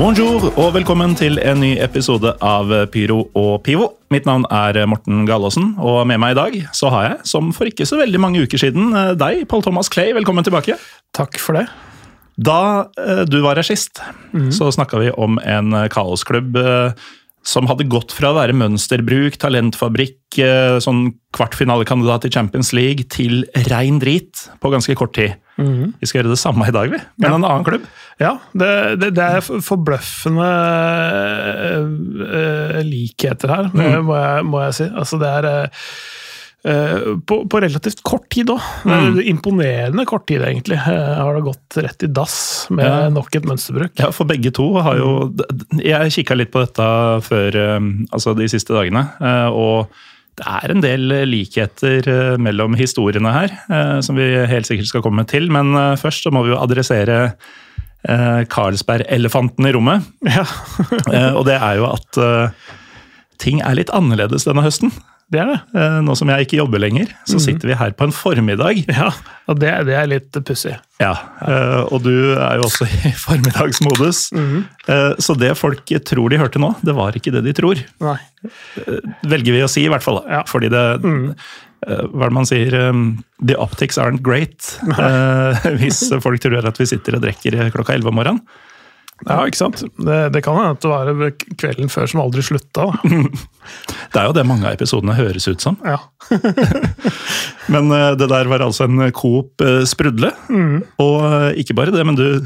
Bonjour og velkommen til en ny episode av Pyro og Pivo. Mitt navn er Morten Gallaasen, og med meg i dag så har jeg, som for ikke så veldig mange uker siden, deg, Paul Thomas Clay. Velkommen tilbake. Takk for det. Da eh, du var her sist, så snakka vi om en kaosklubb eh, som hadde gått fra å være mønsterbruk, talentfabrikk, eh, sånn kvartfinalekandidat i Champions League, til rein drit på ganske kort tid. Vi skal gjøre det samme i dag, vi, men Ja. en annen klubb. Ja, det, det, det er forbløffende eh, likheter her, mm. må, jeg, må jeg si. Altså, det er eh, eh, på, på relativt kort tid òg. Imponerende kort tid, egentlig. eh, har det gått rett i dass med Ja. nok et mønsterbruk. Ja, for begge to har jo Jeg kikka litt på dette før, eh, altså de siste dagene, eh, og det er en del likheter eh, mellom historiene her, eh, som vi helt sikkert skal komme til. Men eh, først så må vi jo adressere eh, Carlsberg-elefanten i rommet. Ja, Eh, Og det er jo at eh, ting er litt annerledes denne høsten. Det er det. Eh, Nå som jeg ikke jobber lenger, så sitter vi her på en formiddag. Ja, og det, det er litt pussig. Ja, eh, og du er jo også i formiddagsmodus. Eh, Så det folk tror de hørte nå, det var ikke det de tror. Nei. Velger vi å si, i hvert fall. Ja. Fordi det mm. Hva er det man sier? eh, The optics aren't great. Nei. Hvis folk tror at vi sitter og drikker klokka 11 om morgenen. Ja, ikke sant? Det, det kan hende at det var kvelden før som aldri slutta. Det er jo det mange av episodene høres ut som. Ja. Men eh, det der var altså en Coop Sprudle. Sprudle. Og eh, ikke bare det, men du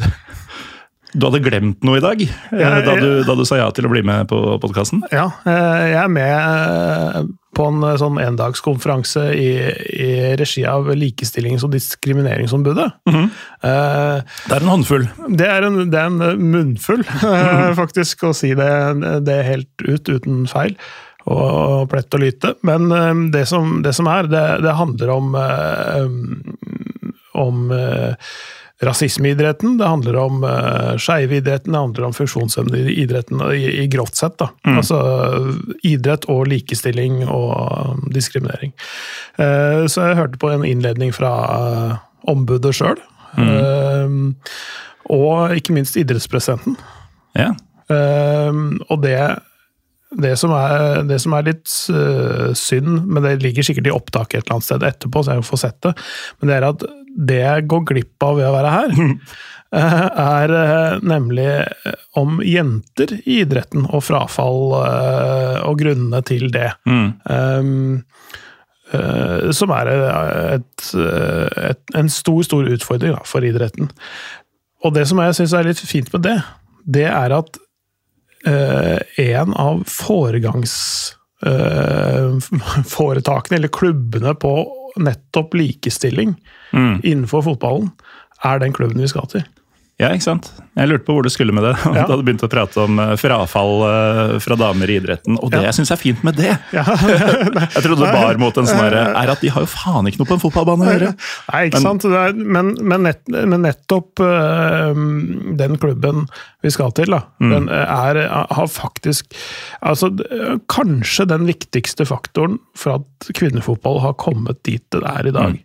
du hadde glemt noe i dag eh, da, du, da du sa ja til å bli med på podkasten. Ja, eh, jeg er med eh, på en sånn endagskonferanse i, i regi av Likestillings- og diskrimineringsombudet. Mm -hmm. uh, Det er en håndfull. Det er en, det er en munnfull, faktisk, å si det, det helt ut uten feil. Og plett og lyte. Men det som, det som er, det, det handler om eh, om eh, rasisme i idretten, det handler om uh, skeive idretten, det handler om funksjonshemmede i idretten i, i grovt sett. da. Altså idrett og likestilling og um, diskriminering. Uh, så jeg hørte på en innledning fra uh, ombudet sjøl. og ikke minst idrettspresidenten. Ja. Eh, og det det som, er, det som er litt uh, synd, men det ligger sikkert i opptaket et eller annet sted etterpå, så jeg får sett det, men det er at det jeg går glipp av ved å være her, eh, er eh, nemlig om jenter i idretten og frafall eh, og grunnene til det. Um, eh, som er et, et, en stor, stor utfordring da, for idretten. Og det som jeg syns er litt fint med det, det er at eh, en av foregangsforetakene, eller klubbene på nettopp likestilling innenfor fotballen, er den klubben vi skal til. Ja, ikke sant? Jeg lurte på hvor du skulle med det. Ja. Du begynte å prate om eh, frafall eh, fra damer i idretten. Og det Ja. jeg syns er fint med det, Ja. jeg trodde det bar mot en sånn herre, er at de har jo faen ikke noe på en fotballbane å gjøre. Nei, ikke Men- sant? Er, men, men, nett, men nettopp øh, den klubben vi skal til, da, Mm. den er, har faktisk altså, Kanskje den viktigste faktoren for at kvinnefotball har kommet dit det er i dag.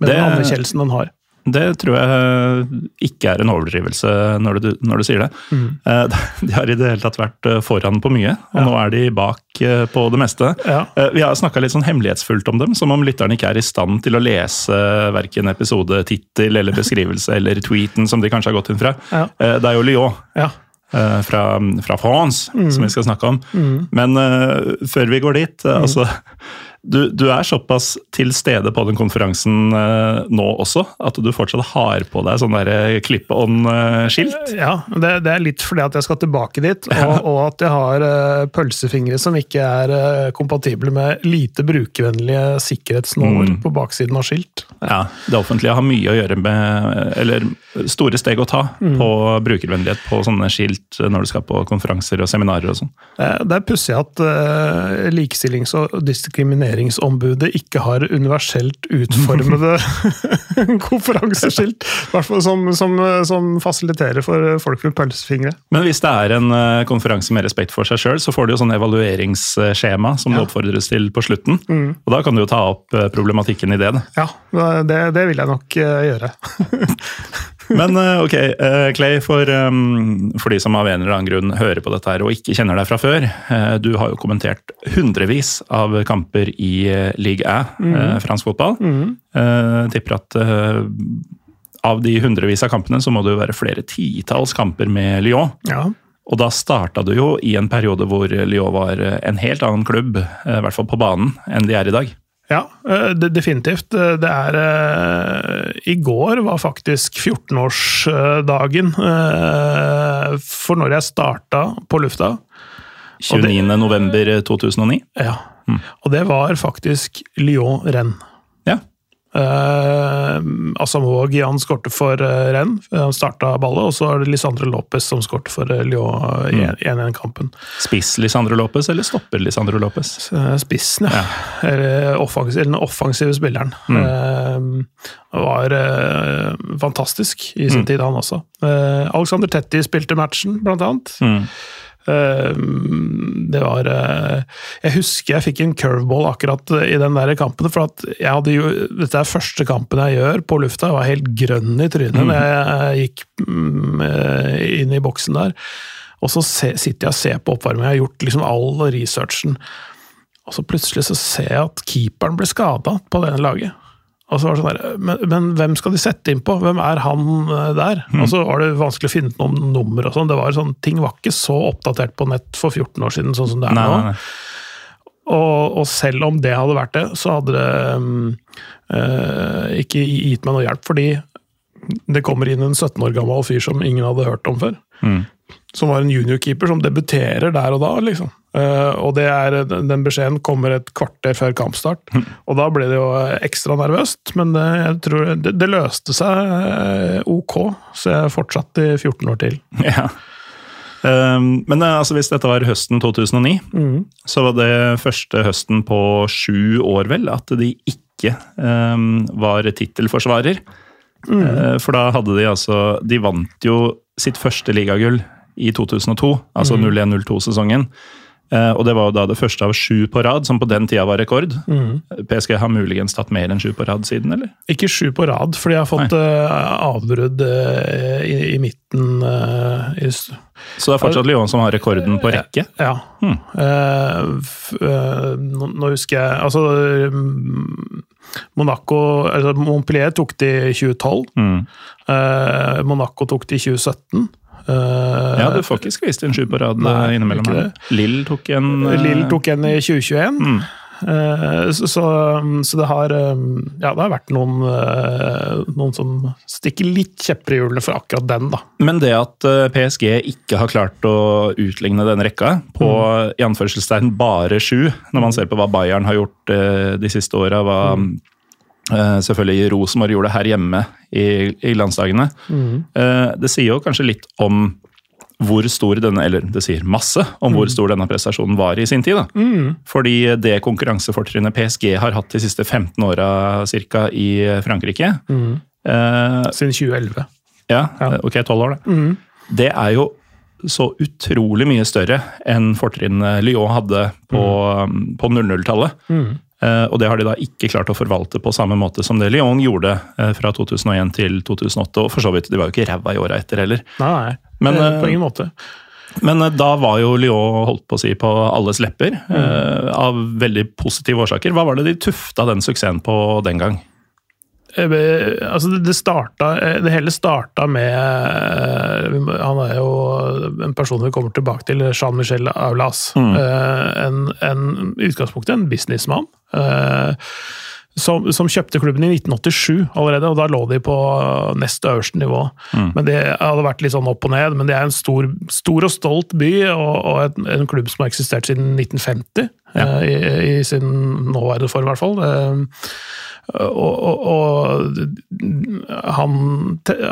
Med Det- den anerkjennelsen den har. Det tror jeg ikke er en overdrivelse når du, når du sier det. Mm. De har i det hele tatt vært eh, foran på mye, og nå er de bak eh, på det meste. Ja. Eh, Vi har snakka litt sånn hemmelighetsfullt om dem, som om lytterne ikke er i stand til å lese verken episodetittel eller beskrivelse eller tweeten som de kanskje har gått inn fra. Ja. Eh, Det er jo Lyon. Ja. eh, Fra, fra France, Mm. som vi skal snakke om. Men uh, før vi går dit, eh, altså du, du, er såpass til stede på den konferansen uh, nå også, at du fortsatt har på deg sånn eh, on-skilt? Ja, det, det, er litt fordi at jeg skal tilbake dit, og, og at jeg har uh, pølsefingre som ikke er uh, kompatible med lite brukervennlige sikkerhetsnåler mm. på baksiden av skilt. Ja. ja. det offentlige har mye å gjøre med Eller store steg å ta mm. på brukervennlighet på sånne skilt når du skal på konferanser og seminarer og sånn. Det er pussig at likestillings- og diskriminering diskrimineringsombudet ikke har universelt utformede konferanseskilt. Som, som, som, fasiliterer for folk med pølsefingre. Men hvis det er en eh, konferanse med respekt for seg sjøl, så får du jo sånn evalueringsskjema som ja. det oppfordres til på slutten. Mm. Og da kan du jo ta opp eh, problematikken i det. Ja, det, det vil jeg nok eh, gjøre. Men eh, ok, eh, Clay, for, um, for, de som av en eller annen grunn hører på dette her og ikke kjenner deg fra før. Eh, du har jo kommentert hundrevis av kamper i league A, mm. fransk fotball. Mm. Tipper at av de hundrevis av kampene så må det jo være flere titalls kamper med Lyon. Ja. Og da starta du jo i en periode hvor Lyon var en helt annen klubb, i hvert fall på banen, enn de er i dag. Ja, eh, definitivt. Eh, det er uh, I går var faktisk 14-årsdagen uh, for når jeg starta på lufta. 29.11.2009? Ja. Mm. Og det var faktisk Lyon-renn. Uh, Asamoah Gian skårte for uh, Renn, han starta ballet. Og så er det Lisandro Lopez som skårte for uh, Lyon i 1-1-kampen. Spiss Lisandro Lopez, eller stopper Lisandro Lopez? Spissen, ja. ja. Eller, offensiv, eller, den offensive spilleren. Mm. var fantastisk i sin mm. tid, han også. Alexander Tetti spilte matchen, blant annet. Ehm, det var eh, Jeg husker jeg fikk en curveball akkurat i den der kampen. For at jeg hadde jo Dette er første kampen jeg gjør på lufta. Jeg var helt grønn i trynet mm. når jeg gikk mm, eh, inn i boksen der. Og så sitter jeg og ser på oppvarmingen. Jeg har gjort liksom all researchen. Og så plutselig så ser jeg at keeperen blir skada på det laget. Og så var det sånn der, men, men, hvem skal de sette inn på? Hvem er han eh, der? Mm. Og så var det vanskelig å finne noen nummer og sånn. Det var sånn, Ting var ikke så oppdatert på nett for 14 år siden, sånn som det er nei, nå. Nei, nei. Og, og, selv om det hadde vært det, så hadde det um, uh, ikke gitt meg noe hjelp. Fordi det kommer inn en 17 år gammel fyr som ingen hadde hørt om før. Mm. Som var en juniorkeeper som debuterer der og da, liksom. Uh, og det er, den beskjeden kommer et kvarter før kampstart. Mm. Og da ble det jo ekstra nervøst, men det, jeg tror det, det løste seg uh, ok. Så jeg fortsatte i 14 år til. Ja. Um, men altså, hvis dette var høsten 2009, mm. så var det første høsten på sju år, vel, at de ikke um, var tittelforsvarer. Mm. For da hadde de altså De vant jo sitt første ligagull i 2002, altså mm. 01-02-sesongen. Eh, og det var jo da det første av sju på rad, som på den tida var rekord. Mm. PSG har muligens tatt mer enn sju på rad siden, eller? Ikke sju på rad, for de har fått uh, avbrudd uh, i, i, midten. Uh, i Så det er fortsatt Lyon som har rekorden på rekke? Ja. Hmm. Nå, nå, husker jeg Altså Monaco, altså Montpellier tok det i 2012. Mm. Monaco tok det i 2017. Uh, ja, du får ikke skvist inn sju på rad nei, eh, innimellom. her. Lill tok en uh, Lill tok en i 2021. Mm. Uh, så, så, så, det har Ja, det har vært noen, noen som stikker litt kjepper i hjulene for akkurat den, da. Men det at PSG ikke har klart å utligne den rekka på mm. i anførselstegn bare sju, når man ser på hva Bayern har gjort de siste åra, hva mm Uh, selvfølgelig Rosenborg gjorde det her hjemme i, i landsdagene. Mm. Det sier jo kanskje litt om hvor stor denne, eller det sier masse om mm. hvor stor denne prestasjonen var i sin tid. da. Mm. Fordi det konkurransefortrinnet PSG har hatt de siste 15 åra ca. i Frankrike eh, Siden 2011. Ja, ja. ok, 12 år, det. Mm. Det er jo så utrolig mye større enn fortrinnet Lyon hadde på, på 00-tallet. Eh, og det har de da ikke klart å forvalte på samme måte som det Lyon gjorde eh, fra 2001 til 2008. Og for så vidt, de var jo ikke ræva i åra etter heller. Nei, men, på eh, ingen måte. Men da var jo Lyon holdt på å si på alles lepper, mm. av veldig positive årsaker. Hva var det de tufta den suksessen på den gang? Eh, altså det, starta, eh, det hele starta med eh, Han er jo en person vi kommer tilbake til, Jean-Michel Aulas. Mm. En, en, utgangspunktet en businessmann. Som, som, kjøpte klubben i 1987 allerede, og da lå de på nest øverste nivå. Mm. Men Det hadde vært litt sånn opp og ned, men det er en stor, stor og stolt by, og, og en, en, klubb som har eksistert siden 1950, ja. i, i, sin nåværende form i hvert fall. Og, og, og han,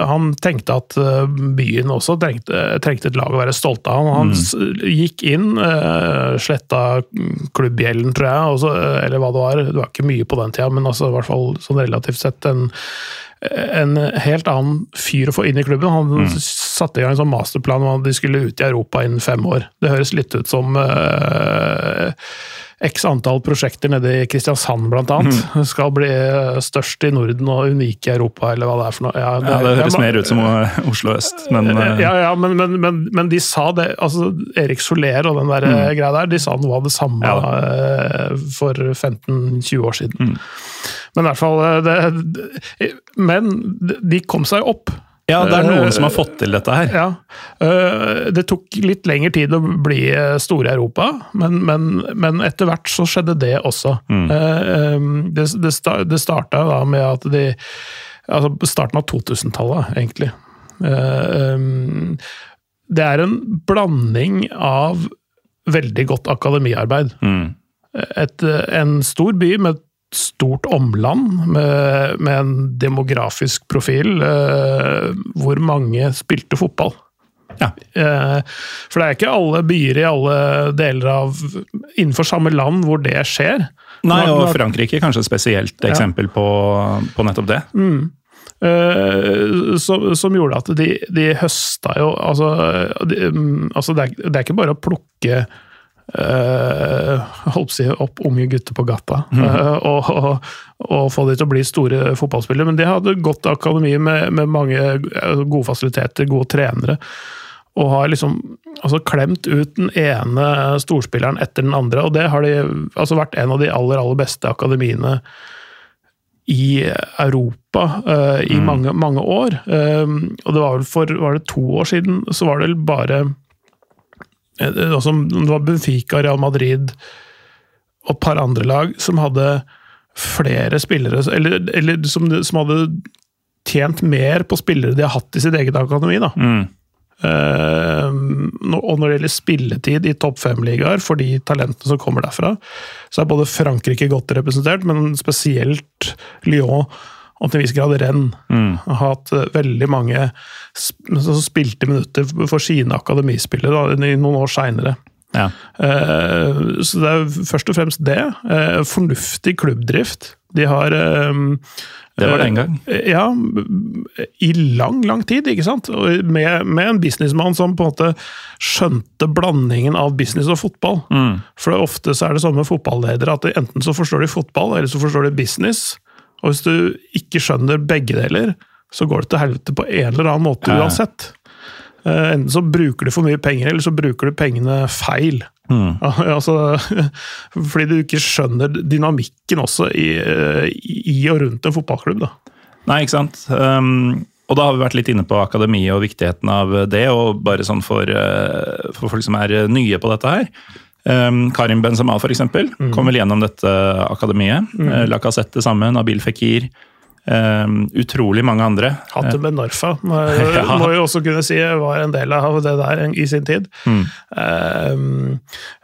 han, tenkte at eh, byen også trengte, trengte, et lag å være stolt av. Han mm. gikk inn, uh, sletta klubbgjelden, tror jeg, også, eller hva det var. Det var ikke mye på den tida, men altså, i hvert fall sånn relativt sett en, en helt annen fyr å få inn i klubben. Han mm. satte i gang en sånn masterplan om at de skulle ut i Europa innen fem år. Det høres litt ut som uh, x antall prosjekter nede i Kristiansand bl.a. Mm. skal bli eh, størst i Norden og unike i Europa, eller hva det er for noe. Ja, det, ja, det høres mer ut som Oslo øst, men eh, Ja, ja men, men, men, men, de sa det altså Erik Soler og den der mm. greia der, de sa noe av det samme ja. for 15-20 år siden. Mm. Men i hvert fall det, Men de kom seg opp. Ja, det er noen som har fått til dette her. Ja. Eh, det tok litt lengre tid å bli store i Europa, men, men, men etter hvert så skjedde det også. Mm. Eh, det, det starta da med at de Altså starten av 2000-tallet, egentlig. Eh, det er en blanding av veldig godt akademiarbeid. Mm. Et, en stor by med stort omland med, med en demografisk profil eh, hvor mange spilte fotball. Ja. Eh, for det er ikke alle byer i alle deler av innenfor samme land hvor det skjer. Nei, og Frankrike kanskje et spesielt eksempel ja. på, på, nettopp det. Mm. Uh, som, som, gjorde at de, de høsta jo Altså, de, um, altså det, er, det, er, ikke bare å plukke holdt si opp unge gutter på gata mm. og, og, og, få de til å bli store fotballspillere. Men de hadde godt akademi med, med mange gode fasiliteter, gode trenere. Og har liksom altså klemt ut den ene storspilleren etter den andre. Og det har de altså vært en av de aller, aller beste akademiene i Europa uh, i mm. mange, mange år. og det var vel for var det to år siden, så var det bare altså, Det var Benfica, Real Madrid og et par andre lag som hadde flere spillere Eller, eller som, som, hadde tjent mer på spillere de har hatt i sitt eget akademi. da. Mm. Uh, og når det gjelder spilletid i topp fem-ligaer for de talentene som kommer derfra, så er både Frankrike godt representert, men spesielt Lyon og til en viss grad renn. Mm. Har hatt eh, veldig mange som spilte minutter for sine akademispillere da, noen år seinere. Ja. Uh, så det er først og fremst det. Uh, fornuftig klubbdrift. De har uh, Det var det en gang? ja, i lang, lang tid, ikke sant? Med, med, en businessmann som på en måte skjønte blandingen av business og fotball. Mm. For ofte så er det sånn med fotballedere at enten så forstår de fotball, eller så forstår de business. Og hvis du ikke skjønner begge deler, så går det til helvete på en eller annen måte uansett. Uh, enten så bruker du for mye penger, eller så bruker du pengene feil. Mm. altså, fordi du ikke skjønner dynamikken også i, eh, i og rundt en fotballklubb. Da. Nei, ikke sant. Um, og da har vi vært litt inne på akademi og viktigheten av det, og bare sånn for, uh, for folk som er nye på dette her. Um, Karim Benzema for eksempel, mm. kom vel gjennom dette akademiet. Mm. Uh, Lacassette det samme, Nabil Fikir. Um, utrolig mange andre. Hatem Ben Norfa må, ja. må jo også kunne si var en del av det der i sin tid. Mm. Um, Eh,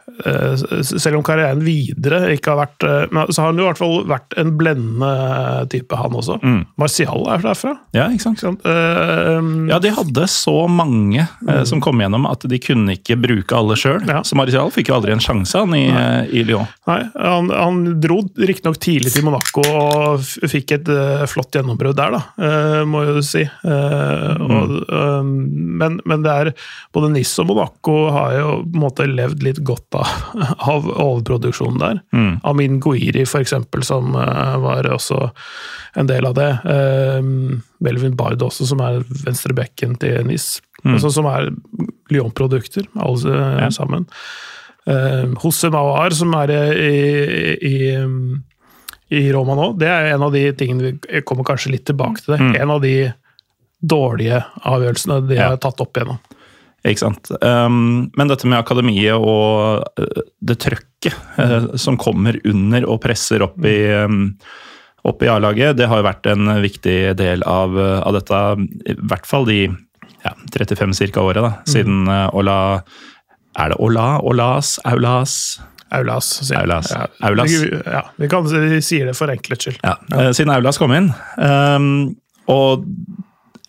selv om karrieren videre ikke har vært eh, Så har han jo i hvert fall vært en blendende type, han også. Mm. Martial er derfra. Ja, ikke sant? Ikke sant? Uh, ja, de hadde så mange uh, som kom gjennom at de kunne ikke bruke alle sjøl. Ja. Så Martial fikk jo aldri en sjanse han i, uh, i Lyon. Nei, Han, han dro riktignok tidlig til Monaco og fikk et flott gjennombrudd der, da, må jeg jo si. Mm. Og, men, men, det er både NIS og Monaco har jo på en måte levd litt godt av av overproduksjonen der. Mm. Amin Guiri, eksempel, som uh, var også en del av det. Uh, Belvin Bard også, som er venstrebekken til NIS. Mm. Altså, som er Lyon-produkter, alle ja. sammen. Uh, Mawar, Awar, som er i, i, i Roma nå, det er en av de tingene vi kommer kanskje litt tilbake til. det. En av de dårlige avgjørelsene de Ja. har tatt opp igjennom. Ikke sant. Um, men dette med akademiet og uh, det trøkket uh, som kommer under og presser opp i, um, opp i A-laget, det har jo vært en viktig del av, uh, av dette, i hvert fall de ja, 35 cirka året, da, siden uh, Ola Er det Ola? Olas? Aulas? Aulas. sier. Aulas. Ja, Aulas. Ja, vi, kan, vi sier det for enkelhets skyld. Ja, eh, siden Aulas kom inn. Um, og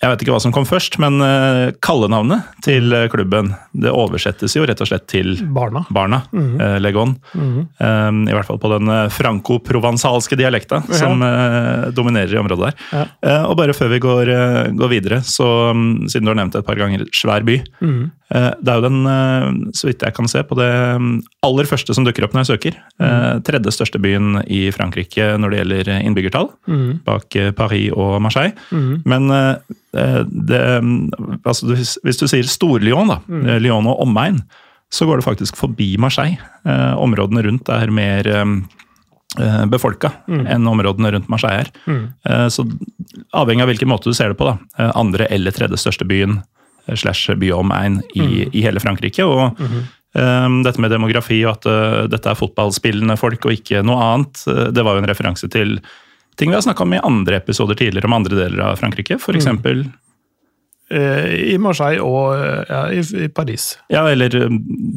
jeg vet ikke hva som kom først, men uh, kallenavnet til eh, klubben det oversettes jo rett og slett til Barna. Barna. eh, Legon. Um, I hvert fall på den eh, franco-provansalske dialekta som eh, dominerer i området der. Ja. Eh, og bare før vi går, eh, går videre, så mm, siden du har nevnt det et par ganger, svær by. Mm. Eh, det er jo den, eh, så vidt jeg kan se, på det mm, aller første som dukker opp når jeg søker. Mm. Tredje største byen i Frankrike når det gjelder innbyggertall, bak eh, Paris og Marseille. Men eh, eh, det, mm, altså, hvis- du sier Stor-Lyon, da, eh, Lyon og omegn, så går det faktisk forbi Marseille. Eh, områdene rundt er mer befolka mm. enn områdene rundt Marseille er. Mm. så avhengig av hvilken måte du ser det på, da. eh, andre eller tredje største byen slash byomegn i, i hele Frankrike. og eh, dette med demografi og at uh, dette er fotballspillende folk og ikke noe annet, uh, det var jo en referanse til ting vi har snakka om i andre episoder tidligere om andre deler av Frankrike. For eksempel, Eh, I Marseille og ja, i, Paris. ja, eller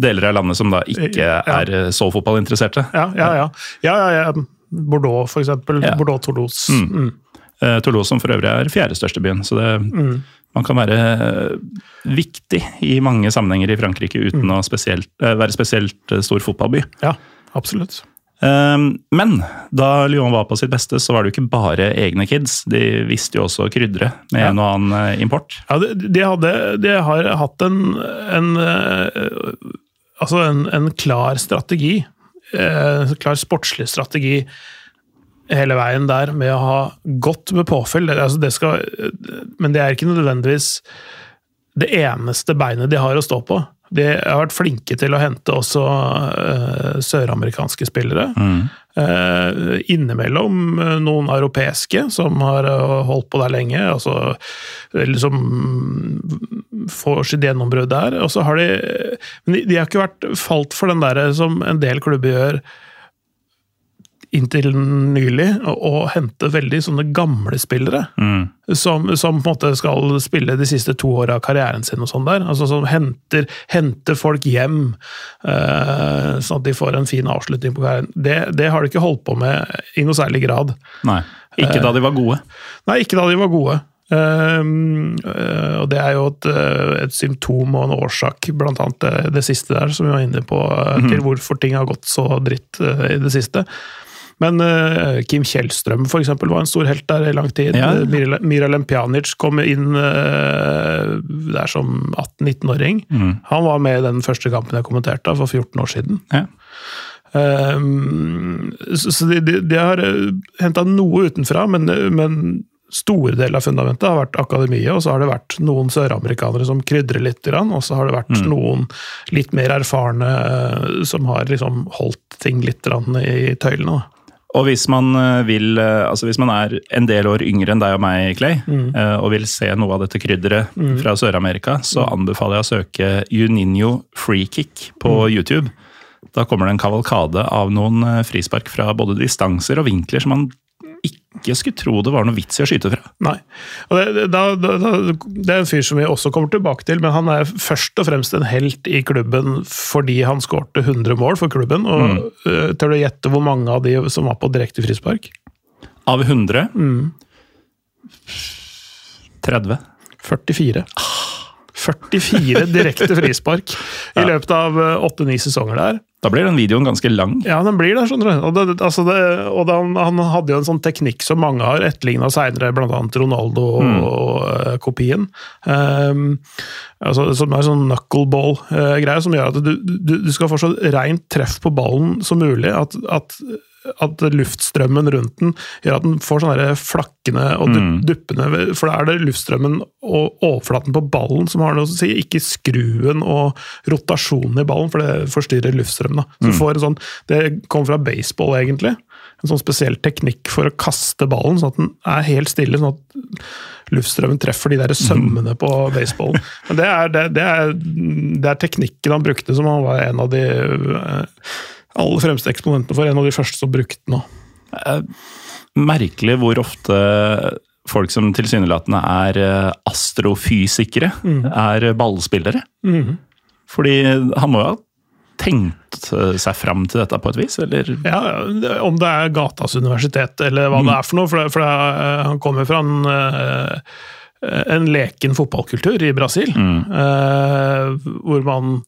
deler av landet som da ikke Ja. er så fotballinteresserte. Ja, ja, ja. ja, ja, ja. Bordeaux, for eksempel. Bordeaux-Toulouse. Mm. Eh, Toulouse som for øvrig er fjerde største byen. Så det, man kan være eh, viktig i mange sammenhenger i Frankrike uten å spesielt, eh, være spesielt eh, stor fotballby. Ja, absolutt. Eh, Men da Lyon var på sitt beste, så var det jo ikke bare egne kids. De visste jo også å krydre med Ja. en og annen import. Ja, de, de, hadde, de har hatt en, en Altså en, en klar strategi. En klar sportslig strategi hele veien der med å ha godt med påfyll. Det, altså det skal, men det er ikke nødvendigvis det eneste beinet de har å stå på. De har vært flinke til å hente også uh, søramerikanske spillere. Eh, innimellom uh, noen europeiske som har holdt på der lenge, altså eller som mm, får sitt gjennombrudd der. Og så har de Men de, de har ikke vært falt for den derre som en del klubber gjør inntil nylig, å, hente veldig sånne gamle spillere. Som, som på en måte skal spille de siste to åra av karrieren sin og sånn der. Altså Som henter, henter folk hjem, uh, sånn at de får en fin avslutning på karrieren. Det, det har de ikke holdt på med i noe særlig grad. Nei, ikke da de var gode. Nei, ikke da de var gode. Um, uh, og det er jo et, et symptom og en årsak, blant annet det, det siste der, som vi var inne på, eh, til hvorfor ting har gått så dritt uh, i det siste. Men uh, Kim Kjellstrøm for eksempel, var en stor helt der i lang tid. Ja. Eh, Mira, Mira Lempjanic kom inn uh, der som 18-19-åring. Han var med i den første kampen jeg kommenterte for 14 år siden. Ja. Um, så så de, de, de har henta noe utenfra, men, men store deler av fundamentet har vært akademiet, og så har det vært noen søramerikanere som krydrer litt, og så har det vært noen litt mer erfarne eh, som har liksom holdt ting litt i tøylene. Og hvis man eh, vil, eh, altså hvis man er en del år yngre enn deg og meg, Clay, mm. og vil se noe av dette krydderet fra Sør-Amerika, så anbefaler jeg å søke Juninho Freekick på YouTube. Da kommer det en kavalkade av noen eh, frispark fra både distanser og vinkler som man ikke skulle tro det var noe vits i å skyte fra. Nei. Det, da, da, det er en fyr som vi også kommer tilbake til, men han er først og fremst en helt i klubben fordi han skårte 100 mål for klubben. og eh, Tør du gjette hvor mange av de som var på direkte frispark? Av 100 30. 44. 44 direkte frispark i løpet av åtte-ni sesonger der. Da blir den videoen ganske lang. Ja, den blir det, skjønner du. Og, det, altså det, og det, han hadde jo en sånn teknikk som mange har etterligna seinere, bl.a. Ronaldo-kopien. Um, altså, som er sånn knuckleball-greie, som gjør at du, du, du skal få så rent treff på ballen som mulig. At, at at luftstrømmen rundt den gjør at den får sånne flakkende og Mm. duppende For da er det luftstrømmen og overflaten på ballen som har noe å si, ikke skruen og rotasjonen i ballen, for det forstyrrer luftstrømmen. Så du får en sånn, Det kommer fra baseball, egentlig. En sånn spesiell teknikk for å kaste ballen, sånn at den er helt stille. sånn at luftstrømmen treffer de der sømmene på baseballen. Men det er, det, det, er, det er teknikken han brukte, som han var en av de eh, aller fremste eksponentene for. En av de første som brukte den. òg. Merkelig hvor ofte folk som tilsynelatende er astrofysikere, astrofysikere, er ballspillere. Fordi han må jo ha tenkt eh, seg fram til dette på et vis, eller? Ja, Om det er Gatas universitet eller hva det er for noe. For, det, for det, han kommer fra en, eh, en leken fotballkultur i Brasil. eh, hvor man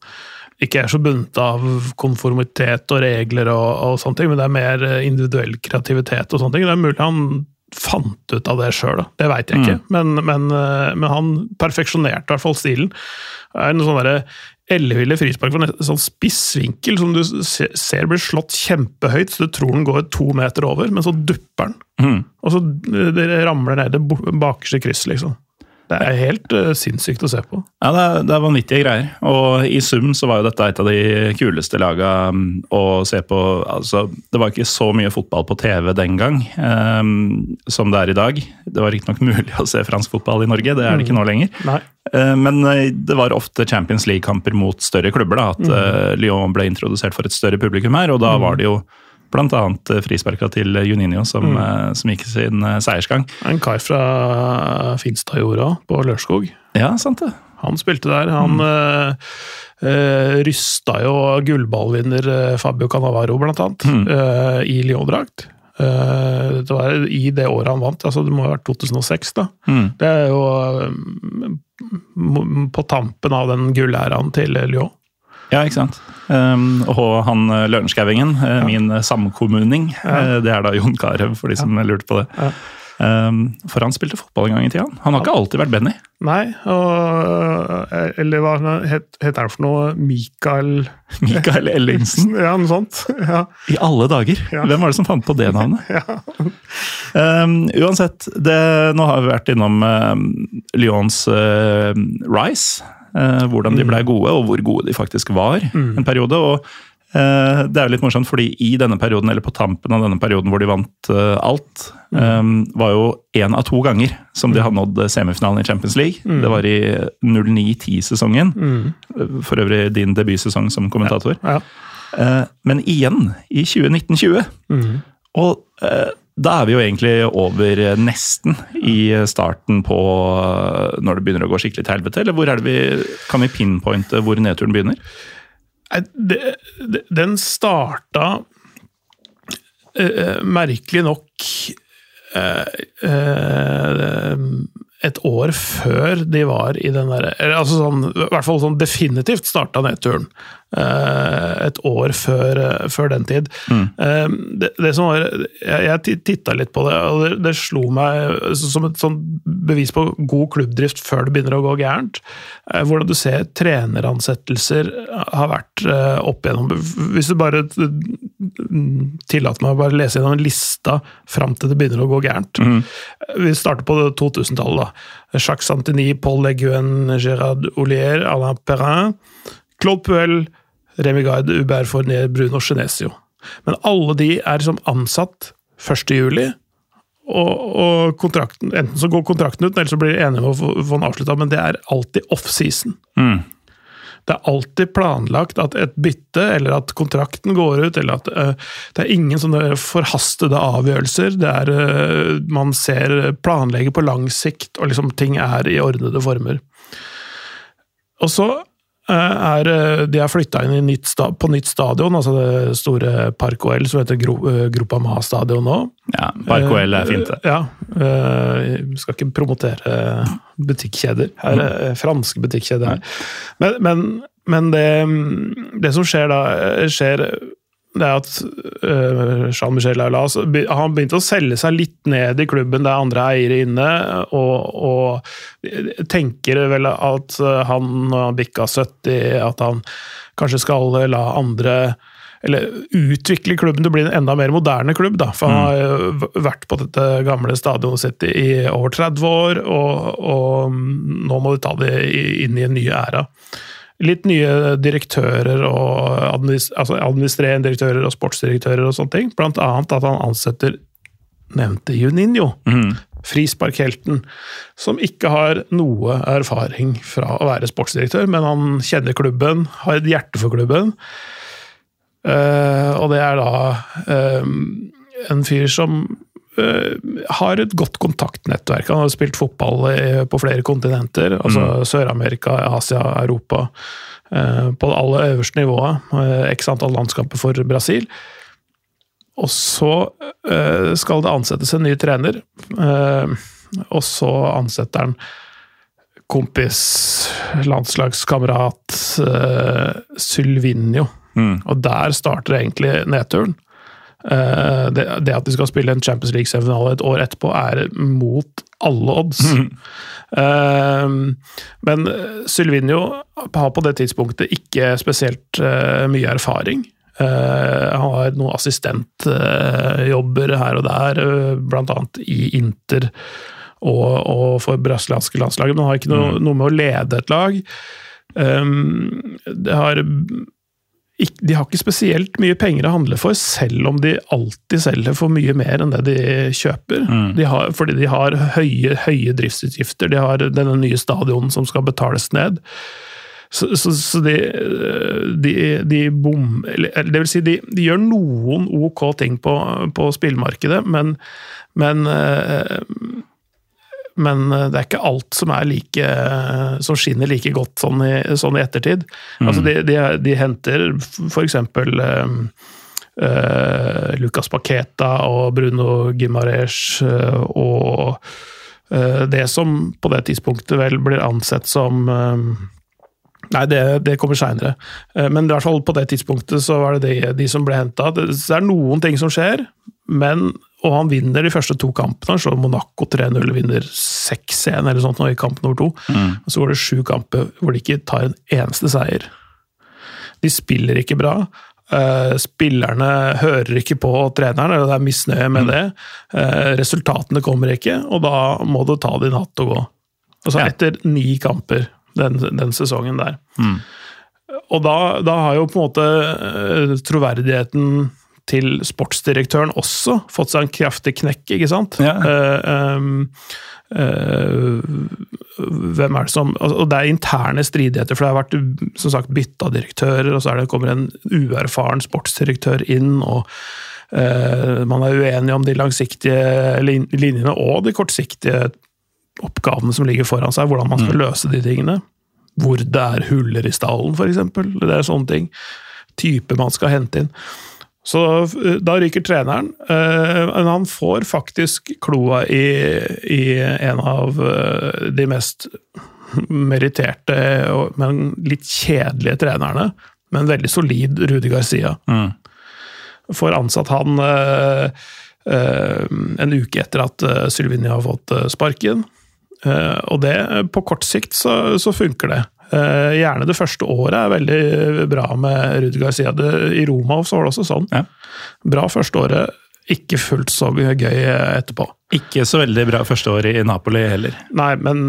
ikke er så bundet av konformitet og regler og, og sånne ting, men det er mer individuell kreativitet og sånne ting. Det er mulig han fant ut av det sjøl, det veit jeg ikke. Men, men, eh, men han perfeksjonerte i hvert fall stilen. Det er en sånn derre elleville frispark fra en sånn spissvinkel som du ser blir slått kjempehøyt, så du tror den går to meter over, men så dupper den. Mm. Og så eh, ramler ned det bakerste kryss, liksom. Det er helt uh, sinnssykt å se på. Ja, det er, det er vanvittige greier. Og i sum så var jo dette et av de kuleste laga mm, å se på. Altså, det var ikke så mye fotball på TV den gang um, som det er i dag. Det var riktignok mulig å se fransk fotball i Norge, det er det ikke nå lenger. Nei. Eh, Men eh, det var ofte Champions League-kamper mot større klubber. da, At mm. Lyon ble introdusert for et større publikum her, og da var det jo bl.a. frisparka til Juninho som, mm. som gikk sin eh, seiersgang. En kar fra Finstadjorda på Lørenskog. Ja, sant det. Han spilte der. Han mm. øh, rysta jo gullballvinner eh, Fabio Cannavaro, blant annet, øh, i Lyon-drakt. Eh, det var i det året han vant, altså det må ha vært 2006, da. Mm. Det er jo eh, på tampen av den gullæraen til Lyon. Ja, ikke sant. Um, og han eh, Lørenskauingen, ja. min eh, samkommuning, Ja. det er da Jon Carew, for de som lurte på det. Ja. Um, for han spilte fotball en gang i tida. Han har ikke alltid vært Benny. Nei, og eh, Eller hva het, heter han for noe? Mikael Mikael Ellingsen. Ja, noe sånt. Ja. I alle dager! Ja. Hvem var det som fant på det navnet? Ja. Um, uansett, det, nå har vi vært innom uh, Lyons uh, Rice. Uh, hvordan de blei gode, og hvor gode de faktisk var en periode. og uh, det er jo litt morsomt, fordi i denne perioden, eller på tampen av denne perioden hvor de vant uh, alt, um, var jo én av to ganger som de har nådd semifinalen i Champions League. Det var i 09-10-sesongen. For øvrig din debutsesong som kommentator. Ja. Eh, Men igjen i 2019-20. Og eh, da er vi jo egentlig over nesten i starten på eh, når det begynner å gå skikkelig til helvete. Eller hvor er det vi, kan vi pinpointe hvor nedturen begynner? Nei, den starta eh, merkelig nok eh, et år før de var i den derre altså sånn, I hvert fall sånn definitivt starta nedturen. Eh, et år før, eh, før den tid. Mm. det, det som var Jeg, jeg titta litt på det, og det, det slo meg som et sånn bevis på god klubbdrift før det begynner å gå gærent. Eh, hvordan du ser treneransettelser har vært eh, opp igjennom Hvis du bare mm, tillater meg å bare lese gjennom lista fram til det begynner å gå gærent. Vi starter på 2000-tallet. da. Jacques Santini, Paul Leguen, Gérard Ollier, Alain Perrin, Claude Puel, Remi Gard, Hubert Fournier, Bruno Genesio. Men alle de er liksom ansatt 1. juli, og, og kontrakten, enten så går kontrakten ut, eller så blir de enige om å få, den avslutta, men det er alltid off-season. Det er alltid planlagt at et bytte, eller at kontrakten går ut, eller at uh, Det er ingen sånne forhastede avgjørelser. Det er uh, Man ser planlegger på lang sikt, og liksom ting er i ordnede former. Og så eh, er eh, de har flytta inn i nytt på nytt stadion, altså det store Park OL som heter Gro, Gropa Ma stadion nå. Ja, Park OL er fint, det. Ja. eh, Vi skal ikke promotere butikkjeder. Her er eh, franske butikkjeder her. Men, men, men det, det som skjer da, eh, skjer det er at uh, Jean-Michel Aulas han begynte å selge seg litt ned i klubben. Det er andre eiere inne, og, og tenker vel at han, når han bikka 70, at han kanskje skal la andre eller utvikle klubben til å bli en enda mer moderne klubb. Da. For han har vært på dette gamle stadionet sitt i over 30 år, og, og nå må de ta det inn i en ny æra. Litt nye direktører og administ altså administrerende direktører og sportsdirektører og sånne ting. Blant annet at han ansetter nevnte Juninho, mm. frisparkhelten, som ikke har noe erfaring fra å være sportsdirektør, men han kjenner klubben, har et hjerte for klubben. Uh, og det er da um, en fyr som har et godt kontaktnettverk. Han har spilt fotball på flere kontinenter. altså mm. Sør-Amerika, Asia, Europa. på det aller øverste nivået. X antall landskaper for Brasil. Og så skal det ansettes en ny trener. og så ansetter han kompis, landslagskamerat Sylvinio Mm. Og der starter egentlig nedturen. Uh, det, det, at de skal spille en Champions League-semifinale et år etterpå, er mot alle odds. Mm. Uh, men Sylvinio har på det tidspunktet ikke spesielt uh, mye erfaring. han har noen assistentjobber her og der, blant annet i Inter og, og for brasilianske landslaget, men han har ikke noe, mm. noe med å lede et lag. Um, det har de har ikke spesielt mye penger å handle for, selv om de alltid selger for mye mer enn det de kjøper. Mm. De har, fordi de har høye, høye, driftsutgifter. De har denne nye stadionen som skal betales ned. Så, så, så de, de, de, bom... Det vil si, de, de, gjør noen ok ting på, på spillmarkedet, men, men eh, men eh, det er ikke alt som, like, eh, som skinner like godt sånn i, sånn i ettertid. Mm. Altså de, de, de, henter f.eks. Uh, uh, Lucas Paqueta og Bruno Gimares uh, og uh, det som på det tidspunktet vel blir ansett som Nei, det, det kommer seinere. Men i hvert fall på det tidspunktet så var det de, de som ble henta. Det er noen ting som skjer, men og han vinner de første to kampene. Så Monaco 3-0 vinner 6-1 eller sånt nå i kamp nummer to. Mm. Og så går det sju kamper hvor de ikke tar en eneste seier. De spiller ikke bra. Uh, spillerne hører ikke på treneren, eller det er misnøye med mm. det. Uh, resultatene kommer ikke, og da må du ta din hatt og gå. Altså ja. etter ni kamper den, den sesongen der. Mm. Og da, da, har jo på en måte uh, troverdigheten til sportsdirektøren også fått seg en kraftig knekk, ikke sant? Ja. Uh, um, uh, hvem er det som Og det er interne stridigheter, for det har vært som sagt bytta direktører, og så er det, kommer en uerfaren sportsdirektør inn, og uh, man er uenig om de langsiktige linjene og de kortsiktige oppgavene som ligger foran seg, hvordan man skal mm. løse de tingene. Hvor det er huller i stallen, f.eks. Det er sånne ting. Type man skal hente inn. Så eh, da ryker treneren, eh, men han får faktisk kloa i, i en av eh, de mest meritterte, men litt kjedelige trenerne. Men veldig solid Rudi Garcia. Mm. Får ansatt han en uke etter at Sylvinia har fått sparken. Og det, på kort sikt så, så funker det. Uh, gjerne det første året er veldig bra med Rudi Garcia. I Roma så var det også sånn. Ja. Bra første året, ikke fullt så gøy etterpå. Ikke så veldig bra første året i Napoli heller. Nei, men,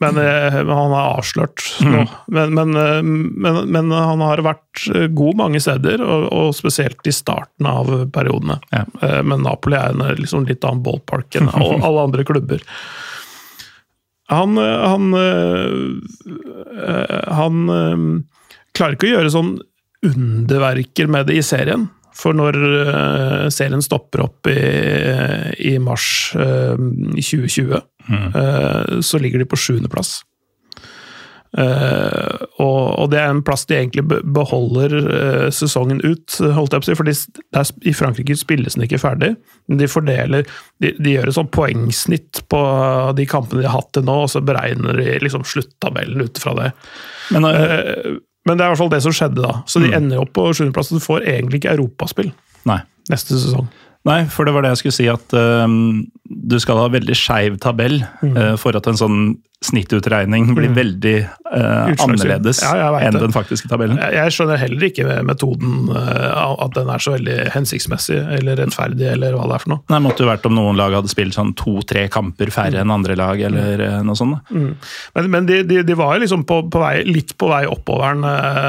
men uh, han er avslørt mm. nå. Men, men, uh, men, han har vært god mange steder, og, og spesielt i starten av periodene. Ja. men Napoli er en liksom litt annen ballpark enn alle andre klubber. Han, eh, han, eh, han eh, klarer ikke å gjøre sånn underverker med det i serien. For når serien stopper opp i, i mars i 2020, mm. så ligger de på sjuendeplass. Uh, og, og, det er en plass de egentlig beholder uh, sesongen ut, holdt jeg på å si. For der, i Frankrike spilles den ikke ferdig. De fordeler De, de gjør et sånn poengsnitt på de kampene de har hatt til nå, og så beregner de liksom sluttabellen ut fra det. Men, uh, men, det er i hvert fall det som skjedde da. Så de mm. ender opp på sjuendeplass. Du får egentlig ikke europaspill Nei. neste sesong. Nei, for det var det jeg skulle si, at uh, du skal ha veldig skeiv tabell eh, for at en sånn snittutregning blir veldig uh, annerledes Ja, enn det. den faktiske tabellen. Jeg jeg skjønner heller ikke metoden uh, at den er så veldig hensiktsmessig eller rettferdig, eller hva det er for noe. Nei, måtte jo vært om noen lag hadde spilt sånn to-tre kamper færre enn andre lag, eller eh, noe sånt. da. Men, men de, de, de var jo liksom på, på vei, litt på vei oppoveren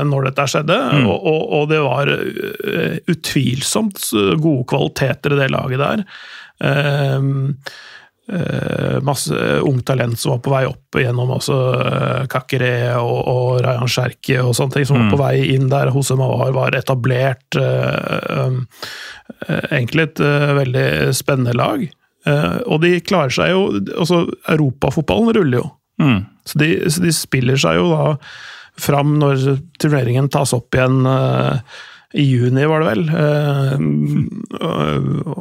når dette skjedde, og, og, og det var utvilsomt gode kvaliteter i det laget der. Ehm, eh, masse ungt talent som var på vei opp gjennom også uh, Kakere og, og Rayan Sjerki og sånne ting, som var på vei inn der. Hose Mawar var etablert. eh, eh, egentlig et eh, veldig spennende lag. Eh, og de klarer seg jo altså Europafotballen ruller jo. Mm. Så de, så de spiller seg jo da fram når turneringen tas opp igjen eh, i juni, var det vel. Eh,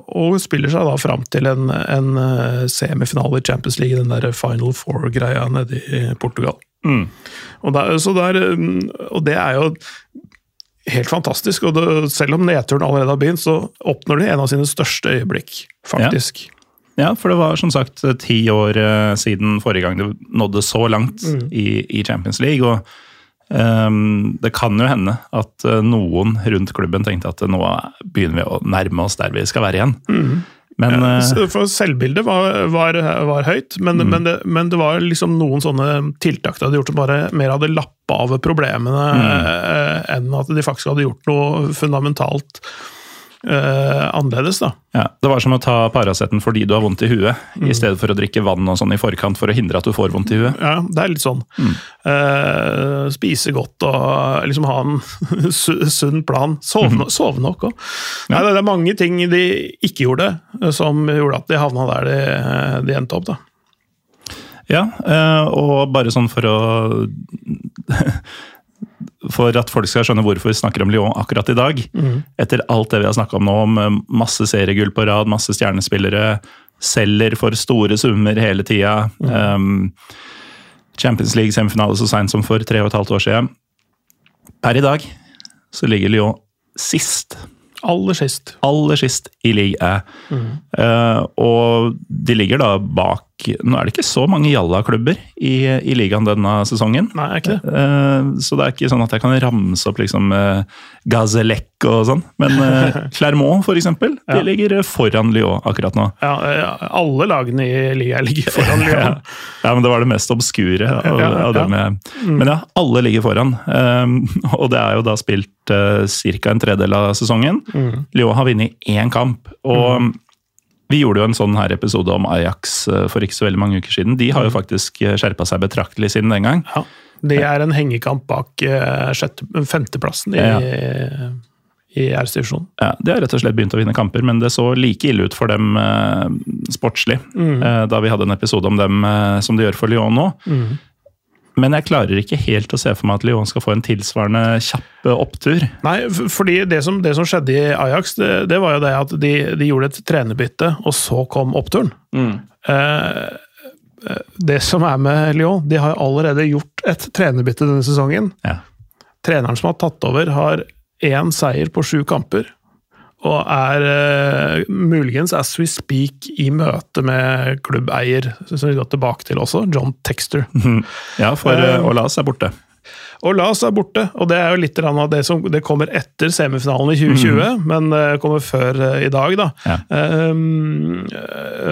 og- spiller seg da fram til en, en eh, semifinale i Champions League, den der Final Four-greia nede i Portugal. Mm. Og, der, så der, mm, og det er jo helt fantastisk. og det, Selv om nedturen allerede har begynt, så oppnår de en av sine største øyeblikk, faktisk. Ja, for det var som sagt ti år eh, siden forrige gang det nådde så langt i, i Champions League. og det kan jo hende at eh, noen rundt klubben tenkte at nå begynner vi å nærme oss der vi skal være igjen. Men Ja, eh, For selvbildet var, var, var høyt, men, men, det, men det var liksom noen sånne tiltak de hadde gjort som bare mer hadde lappa av problemene, eh, enn at de faktisk hadde gjort noe fundamentalt eh, annerledes. da. ja, det var som å ta Paraceten fordi du har vondt i huet, i stedet for å drikke vann og sånn i forkant for å hindre at du får vondt i huet. Ja, det er litt sånn. Eh, spise godt og liksom ha en sunn plan. Sove, no sove nok òg. Det er mange ting de ikke gjorde, eh, som gjorde at de havna der de, de endte opp. da. Ja, og bare sånn for å For at folk skal skjønne hvorfor vi snakker om Lyon akkurat i dag. Etter alt det vi har snakka om nå, om eh, masse seriegull på rad, masse stjernespillere, selger for store summer hele tida. Um, Champions League-semifinale så seint som for tre og et halvt år siden. Per i dag så ligger Lyon sist Aller sist. aller sist i ligaen. Uh, og de ligger da bak Nå er det ikke så mange Jalla-klubber i, i ligaen denne sesongen. Nei, ikke det? Eh, så det er ikke sånn at jeg kan ramse opp liksom uh, Gazellec og sånn. Men uh, Clermont, for eksempel, de Ja. ligger foran Lyon akkurat nå. Ja, alle lagene i ligaen ligger foran. Lyon. ja, men det var det mest obskure av, av dem. ja. jeg- Men ja, alle ligger foran. Um, og det er jo da spilt uh, ca. en tredel av sesongen. Lyon har vunnet én kamp. og vi gjorde jo en sånn her episode om Ajax uh, for ikke så veldig mange uker siden. De har jo faktisk skjerpa seg betraktelig siden den gang. Ja. Det er en hengekamp bak eh, sjette, femteplassen i, Ja. i æresdivisjonen. Ja, de har rett og slett begynt å vinne kamper, men det så like ille ut for dem eh, sportslig mm. da vi hadde en episode om dem eh, som de gjør for Lyon nå. Men jeg klarer ikke helt å se for meg at Lyon skal få en tilsvarende kjapp eh, opptur. Nei, fordi det som, det som skjedde i Ajax, det, det var jo det at de, de gjorde et trenerbytte, og så kom oppturen. Mm. eh, det som er med Lyon, de har allerede gjort et trenerbytte denne sesongen. Ja. Treneren som har tatt over, har én seier på sju kamper. Og er eh, muligens as we speak i møte med klubbeier, som vi går tilbake til også, John Texter. Ja, for uh, Olas er borte. Olas er borte, og det er jo litt av det som det kommer etter semifinalen i 2020, men det kommer før uh, i dag, da. Ja. Um,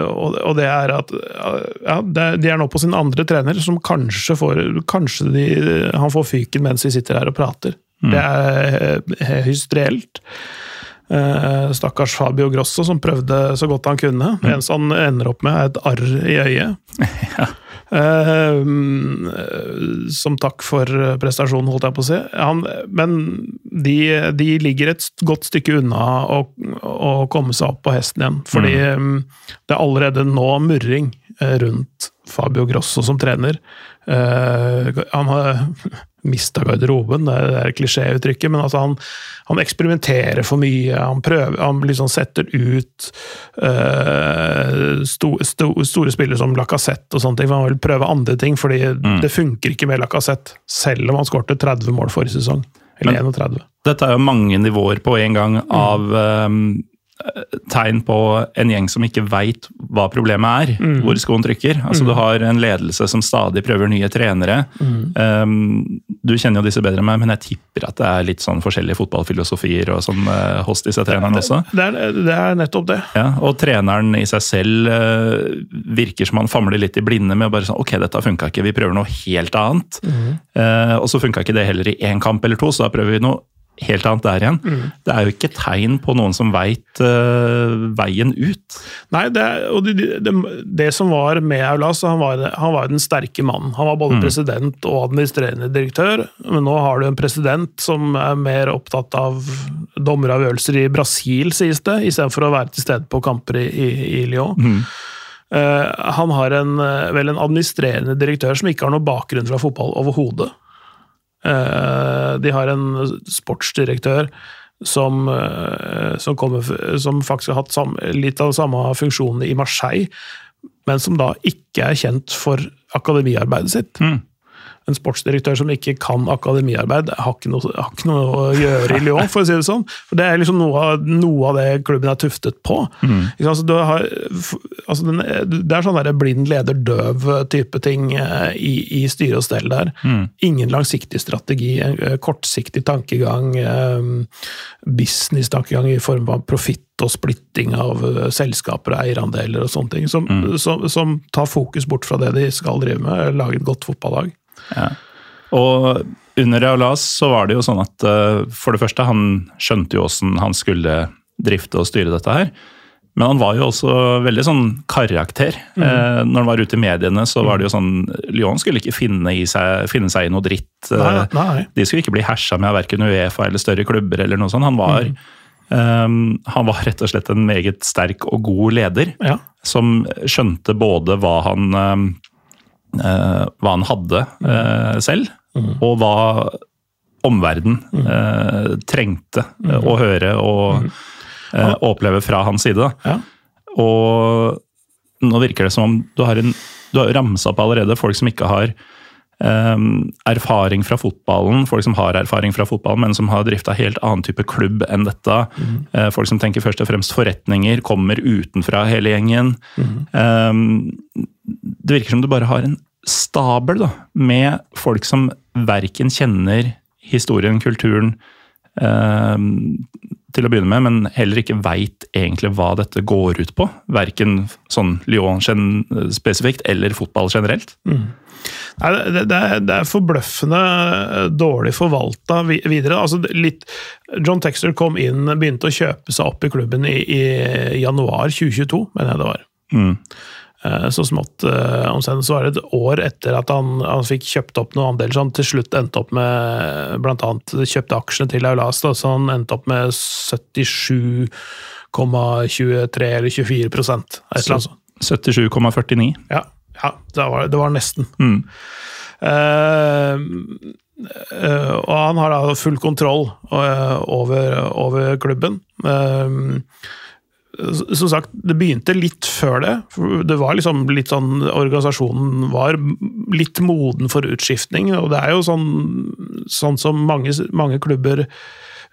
og, og det er at ja, det, De er nå på sin andre trener, som kanskje får Kanskje de, han får fyken mens vi sitter her og prater. Det er uh, høyst reelt. Eh, stakkars Fabio Grosso, som prøvde så godt han kunne. Det eneste han ender opp med, er et arr i øyet. Eh, som takk for prestasjonen, holdt jeg på å si. Han, men de, de ligger et godt stykke unna å, å komme seg opp på hesten igjen. Fordi mm. det er allerede nå murring rundt Fabio Grosso som trener. Eh, han har mista garderoben, det er, klisjéuttrykket, men altså han, han eksperimenterer for mye. Han prøver, han liksom setter ut uh, sto, sto, store spillere som Lacassette og sånne ting, for han vil prøve andre ting, fordi det funker ikke med Lacassette, selv om han skårte 30 mål forrige sesong. Eller Men- 31. Dette er jo mange nivåer på en gang av um, tegn på en gjeng som ikke veit hva problemet er, Mm. hvor skoen trykker. Altså Du har en ledelse som stadig prøver nye trenere. Mm. Um, du kjenner jo disse bedre enn meg, men jeg tipper at det er litt sånn forskjellige fotballfilosofier og sånn uh, hos disse trenerne også. Det er, det er nettopp det. Ja, og treneren i seg selv uh, virker som han famler litt i blinde med bare sånn Ok, dette funka ikke, vi prøver noe helt annet. Uh, og så funka ikke det heller i én kamp eller to, så da prøver vi noe helt annet der igjen. Det er jo ikke tegn på noen som veit veien ut. Nei, det, og det, det, det som var med Aulas, han var, han var den sterke mannen. Han var både president og administrerende direktør, men nå har du en president som er mer opptatt av dommeravgjørelser i Brasil, sies det, istedenfor å være til stede på kamper i, i, i Lyon. Eh, han har en, eh, vel en administrerende direktør som ikke har noen bakgrunn fra fotball overhodet. Eh, de har en sportsdirektør som, eh, som, kommer, som faktisk har hatt sam, litt av samme funksjonen i Marseille, men som da ikke er kjent for akademiarbeidet sitt. En sportsdirektør som ikke kan akademiarbeid, har ikke noe, har ikke noe å gjøre i Lyon, for å si det sånn. For Det er liksom noe av, noe av det klubben er tuftet på. Mm. Altså, har, altså det er sånn der blind leder døv-type ting eh, i, i styre og stell der. Ingen langsiktig strategi, en eh, kortsiktig tankegang, eh, business-tankegang i form av profitt og splitting av selskaper og eierandeler og sånne ting, som, som, som tar fokus bort fra det de skal drive med, lage et godt fotballag. Og under Aulas så var det jo sånn at eh, for det første, han skjønte jo åssen han skulle drifte og styre dette her. Men han var jo også veldig sånn karakter. Eh, når han var ute i mediene, så var det jo sånn Lyon skulle ikke finne, i seg, finne seg i noe dritt. Eh, Nei, nei. De skulle ikke bli hersa med av verken Uefa eller større klubber eller noe sånt. Han var, eh, han var rett og slett en meget sterk og god leder Ja. som skjønte både hva han, eh, hva han hadde eh, selv, og hva omverdenen eh, trengte eh, å høre og eh, oppleve fra hans side. Ja. Og nå virker det som om du har, en, du har ramsa opp allerede folk som ikke har eh, erfaring fra fotballen, folk som har erfaring fra fotballen, men som har drifta helt annen type klubb enn dette. Mm. folk som tenker først og fremst forretninger, kommer utenfra hele gjengen. Mm. det virker som du bare har en stabel da, med folk som verken kjenner historien, kulturen, eh, til å begynne med, men heller ikke veit egentlig hva dette går ut på. Verken sånn Lyon spesifikt eller fotball generelt. Nei, det, det, er, det er forbløffende dårlig forvalta videre. Altså, litt, John Texter kom inn, begynte å kjøpe seg opp i klubben i, i januar 2022, mener jeg det var. Mm. Så smått omsendt. så var det et år etter at han, han fikk kjøpt opp noen andeler, så han til slutt endte opp med annet kjøpte aksjene til Aulas, da, så han endte opp med 77,23 eller 24 prosent. Et eller annet sånt. 77,49. Ja, ja det, var, det var nesten. Mm. Uh, Uh, og han har da full kontroll uh, over, over klubben. Uh, som sagt, det begynte litt før det. Det var liksom litt sånn Organisasjonen var litt moden for utskiftning, og det er jo sånn, sånn som mange, mange klubber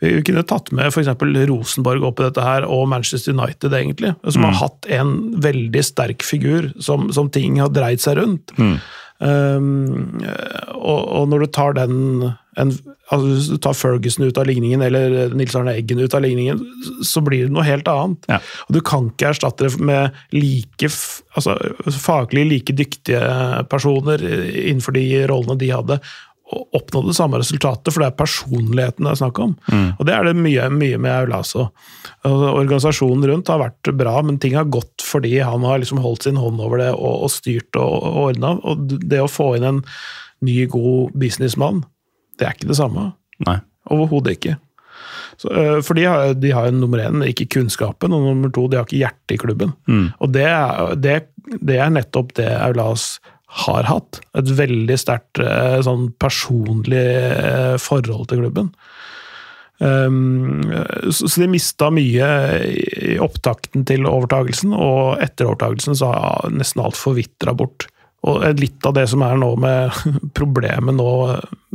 vi kunne tatt med f.eks. Rosenborg oppi dette her, og Manchester United, egentlig. Som har hatt en veldig sterk figur som, som ting har dreid seg rundt. Um, og, og når du tar den en, altså Hvis du tar Ferguson ut av ligningen, eller Nils Arne Eggen ut av ligningen, så blir det noe helt annet. Ja. Og du kan ikke erstatte det med like, altså, faglig like dyktige personer innenfor de rollene de hadde, oppnå det samme resultatet, for det er personligheten det er snakk om. Og det er det mye, mye med Aulaso. Organisasjonen rundt har vært bra, men ting har gått fordi han har liksom holdt sin hånd over det og, og styrt og, og ordna. Og det å få inn en ny, god businessmann, det er ikke det samme. Nei. Overhodet ikke. Så, øh, for de har, de har nummer én ikke kunnskapen, og nummer to, de har ikke hjertet i klubben. Og det er, det, det er nettopp det Aulas har hatt. Et veldig sterkt øh, sånn personlig øh, forhold til klubben. Um, så de mista mye i opptakten til overtagelsen, og etter overtagelsen så har nesten alt forvitra bort. Og litt av det som er nå med problemet nå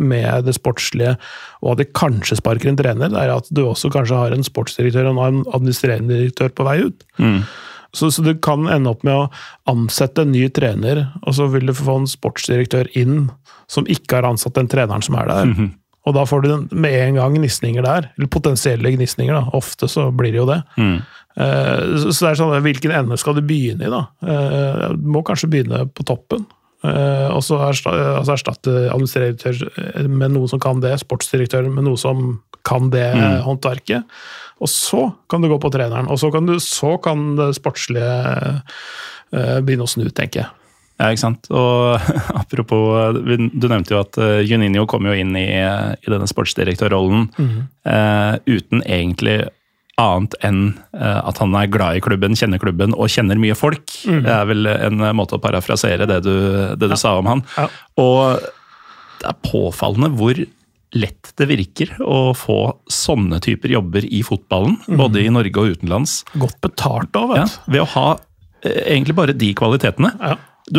med det sportslige, og at de kanskje sparker en trener, er at du også kanskje har en sportsdirektør og en administrerende direktør på vei ut. Mm. Så, så, du kan ende opp med å ansette en ny trener, og så vil du få en sportsdirektør inn som ikke har ansatt den treneren som er der. Mm -hmm. Og da får du med en gang gnisninger der. Eller potensielle gnisninger, da. Ofte så blir det jo det. Mm. Uh, så, så det er sånn, hvilken ende skal du begynne i, da? Uh, du må kanskje begynne på toppen. Uh, og så altså erstatte administrerende med noe som kan det, sportsdirektør med noe som kan det mm. håndverket. Og så kan du gå på treneren, og så kan, du, så kan det sportslige begynne å snu, tenker jeg. Ja, ikke sant. Og apropos, du nevnte jo at Juninho kom jo inn i, i denne sportsdirektørrollen mm. uh, uten egentlig annet enn uh, at han er glad i klubben, kjenner klubben og kjenner mye folk. Mm. Det er vel en måte å parafrasere det du, det du ja. sa om han. Ja. Og det er påfallende hvor lett det virker å få sånne typer jobber i fotballen. Mm. Både i Norge og utenlands. Godt betalt òg, vet du. Ja, ved å ha eh, egentlig bare de kvalitetene. Ja.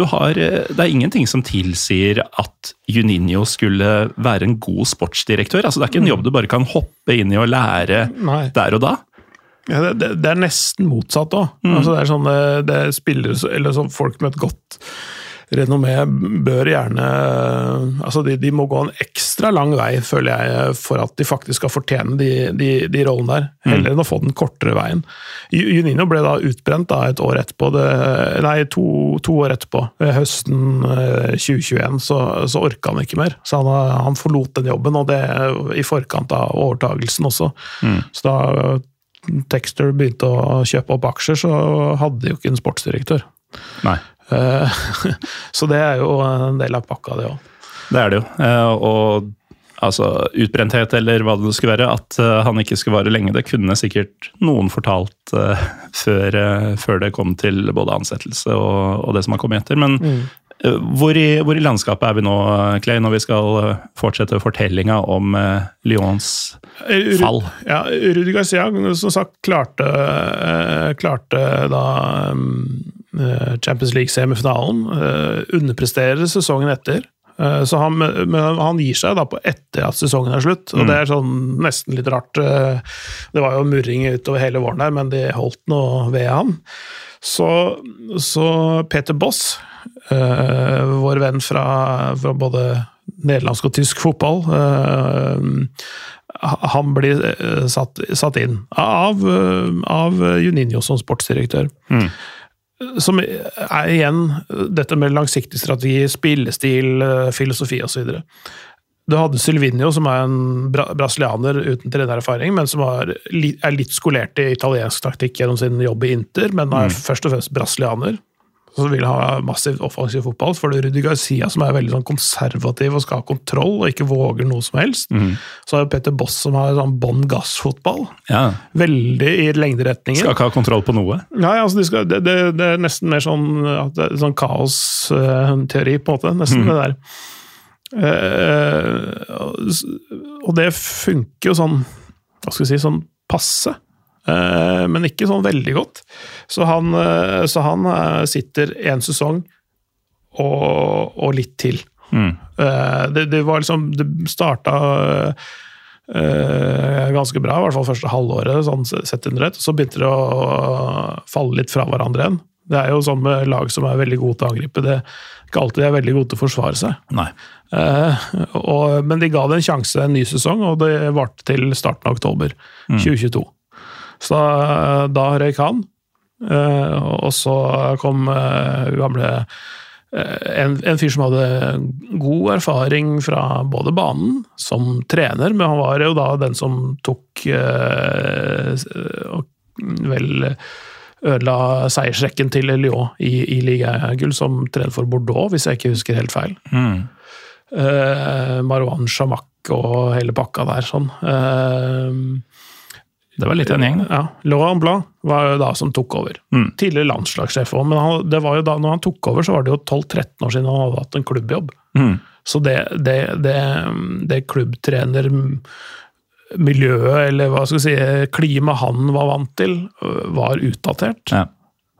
Har, eh, det er ingenting som tilsier at Juninho skulle være en god sportsdirektør. Altså, det er ikke en mm. jobb du bare kan hoppe inn i og lære Nei. der og da. Ja, det, det, er nesten motsatt òg. Mm. Altså, det er sånne det er spillere, eller sånn folk med et godt renommé bør gjerne altså de, de, må gå en ekstra lang vei, føler jeg, for at de faktisk skal fortjene de, de, de rollene der. Mm. Heller enn å få den kortere veien. Junino ble da utbrent da et år etterpå, det, nei, to, to, år etterpå. Høsten 2021 eh, så, så orka han ikke mer. Så han, han forlot den jobben, og det i forkant av overtagelsen også. Mm. Så da Texter begynte å kjøpe opp aksjer, så hadde de jo ikke en sportsdirektør. Nei. Eh, så det er jo en del av pakka, det òg. Det er det jo. Eh, og altså, utbrenthet eller hva det skulle være, at eh, han ikke skulle vare lenge, det kunne sikkert noen fortalt før, før det kom til både ansettelse og, og det som har kommet etter. Men mm. Hvor i, hvor i, landskapet er vi nå, Clay, når vi skal fortsette fortellinga om uh, Lyons fall? Ja, Rudi Garcia som sagt klarte, klarte da um, Eh, Champions League-semifinalen. Uh, underpresterer sesongen etter. Eh, så han, men han gir seg da på etter at sesongen er slutt, og mm. det er sånn nesten litt rart. Det var jo murring utover hele våren der, men de holdt noe ved han. Så, så Peter Boss, vår venn fra, fra, både nederlandsk og tysk fotball, han blir satt, satt inn av, av Juninho som sportsdirektør. Mm som er igjen dette med langsiktig strategi, spillestil, eh, filosofi osv. Du hadde Silvinio, som er en bra brasilianer uten trenererfaring, men som er, er litt skolert i italiensk taktikk gjennom sin jobb i Inter, men er mm. først og fremst brasilianer som vil ha massivt offensiv fotball. Så får du Rudi Garcia, som er veldig sånn konservativ og skal ha kontroll og ikke våger noe som helst. Mm. Så har du Peter Boss, som har sånn bånn gass-fotball. Ja. Veldig i lengderetningen. Skal ikke ha kontroll på noe? Nei, altså de skal, det, det, det, er nesten mer sånn, sånn kaosteori, på en måte. Nesten mm. det der. Uh, og det funker jo sånn Hva skal vi si, sånn passe. Eh, men ikke sånn veldig godt. Så han, eh, så han eh, sitter én sesong og, og, litt til. Mm. Det, det, var liksom Det starta ganske bra, i hvert fall første halvåret, sånn sett under ett. Så begynte det å falle litt fra hverandre igjen. Det er jo sånn med lag som er veldig gode til å angripe. Det er ikke alltid de er veldig gode til å forsvare seg. Eh, og, men de ga det en sjanse en ny sesong, og det varte til starten av oktober mm. 2022. Så da, da røyk han. Eh, og så kom eh, gamle eh, en, en, fyr som hadde god erfaring fra både banen som trener, men han var jo da den som tok og vel ødela seiersrekken til Lyon i, i ligagull som trener for Bordeaux, hvis jeg ikke husker helt feil. Mm. Uh, Marwan Shamak og hele pakka der, sånn. Uh, det var litt av en gjeng. Ja. Laurent Blanc var jo da som tok over. Mm. Tidligere landslagssjef òg, men han, det var jo da når han tok over, så var det jo 12-13 år siden han hadde hatt en klubbjobb. Mm. Så det, det, det, det klubbtrenermiljøet, eller hva skal vi si, klimaet han var vant til, var utdatert. Ja.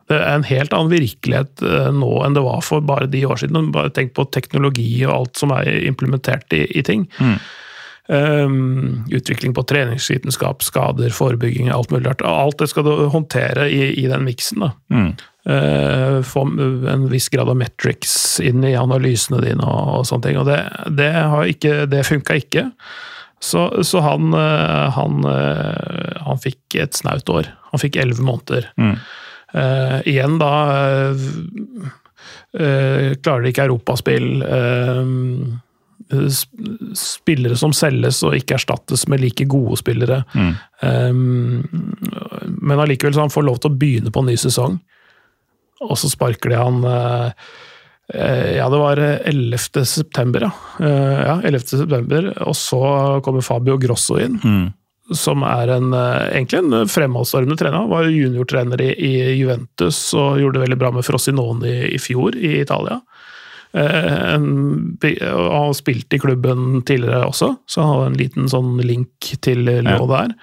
Det er en helt annen virkelighet eh, nå enn det var for bare de år siden. Bare tenk på teknologi og alt som er implementert i, i ting. Um, utvikling på treningsvitenskap, skader, forebygging, alt mulig rart. Alt det skal du håndtere i, i den miksen. da. Mm. Uh, få en viss grad av metrics inn i analysene dine og, og sånne ting. Og det, det, ikke, det funka ikke. Så, så han, eh, han, eh, han fikk et snaut år. Han fikk elleve måneder. Mm. Uh, igjen da uh, Klarer de ikke europaspill. Uh, spillere som selges og ikke erstattes med like gode spillere. Mm. Um, men allikevel så han får lov til å begynne på en ny sesong. Og så sparker de han uh, Ja, det var 11. september, ja. Uh, ja 11. september. Og så kommer Fabio Grosso inn Mm. som er en, eh, egentlig en fremadstormende trener. Han var juniortrener i, i Juventus og gjorde det veldig bra med Frosinone i, i fjor i Italia. Eh, og spilt i klubben tidligere også, så han har en liten sånn link til Lyon Ja. der.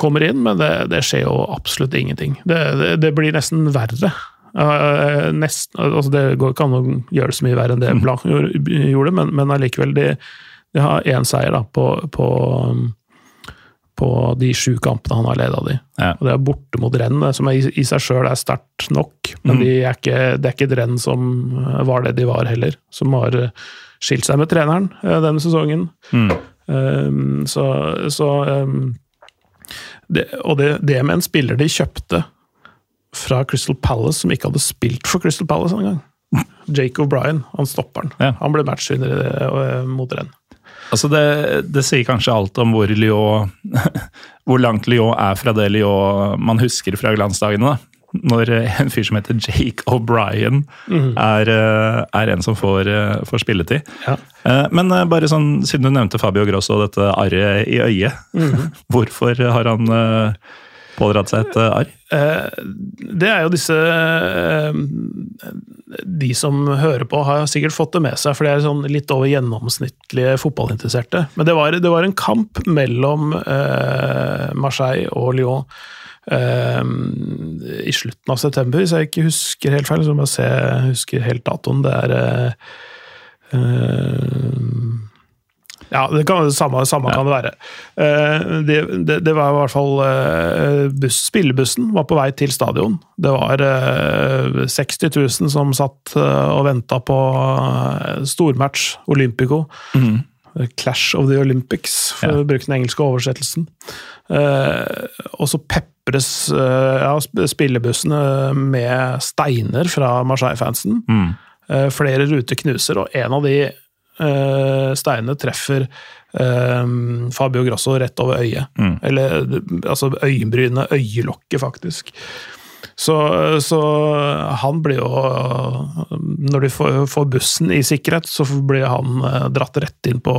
Kommer inn, men det, det skjer jo absolutt ingenting. Det, det, det blir nesten verre. Eh, nesten, altså det går ikke an å gjøre det så mye verre enn det Blanc gjorde, men, men allikevel, de, de har én seier da, på, på på de sju kampene han har leda de. Ja. Og det er borte mot renn, som i, i seg sjøl er sterkt nok. Men Mm. de er ikke, det er ikke et renn som eh, var det de var heller. Som har eh, skilt seg med treneren eh, denne sesongen. Mm. Um, så så um, det, Og det, det med en spiller de kjøpte fra Crystal Palace, som ikke hadde spilt for Crystal Palace engang. Jake O'Brien, han stopperen. Ja. Han ble matchvinner mot renn. Altså det, det sier kanskje alt om hvor Lyon Hvor langt Lyon er fra det Lyon man husker fra glansdagene. da. Når en fyr som heter Jake O'Brien er, eh, er en som får, eh, får spilletid. Ja. Eh, Men bare sånn, siden du nevnte Fabio Grosso og dette arret i øyet. Hvorfor har han pådratt seg et eh, arr? Eh, Det er jo disse eh, De som hører på, har sikkert fått det med seg, for de er sånn litt over gjennomsnittlige fotballinteresserte. Men det var, det var en kamp mellom Marseille og Lyon i slutten av september, hvis jeg ikke husker helt feil. Så må jeg se, husker helt datoen. Det er eh, ja, det, kan, det samme, samme kan det være. Eh, det, det, det var i hvert fall eh, buss, Spillebussen var på vei til stadion. Det var eh, 60 000 som satt eh, og venta på stormatch, Olympico. Clash of the Olympics, for å bruke den engelske oversettelsen. Og så pepres ja, spillebussene med steiner fra Marseille-fansen. Mm. flere ruter knuser, og en av de eh, steinene treffer eh, Fabio Grosso rett over øyet. Eller altså øyenbrynet, øyelokket, faktisk. Så, så han blir jo Når de får, bussen i sikkerhet, så blir han eh, dratt rett inn på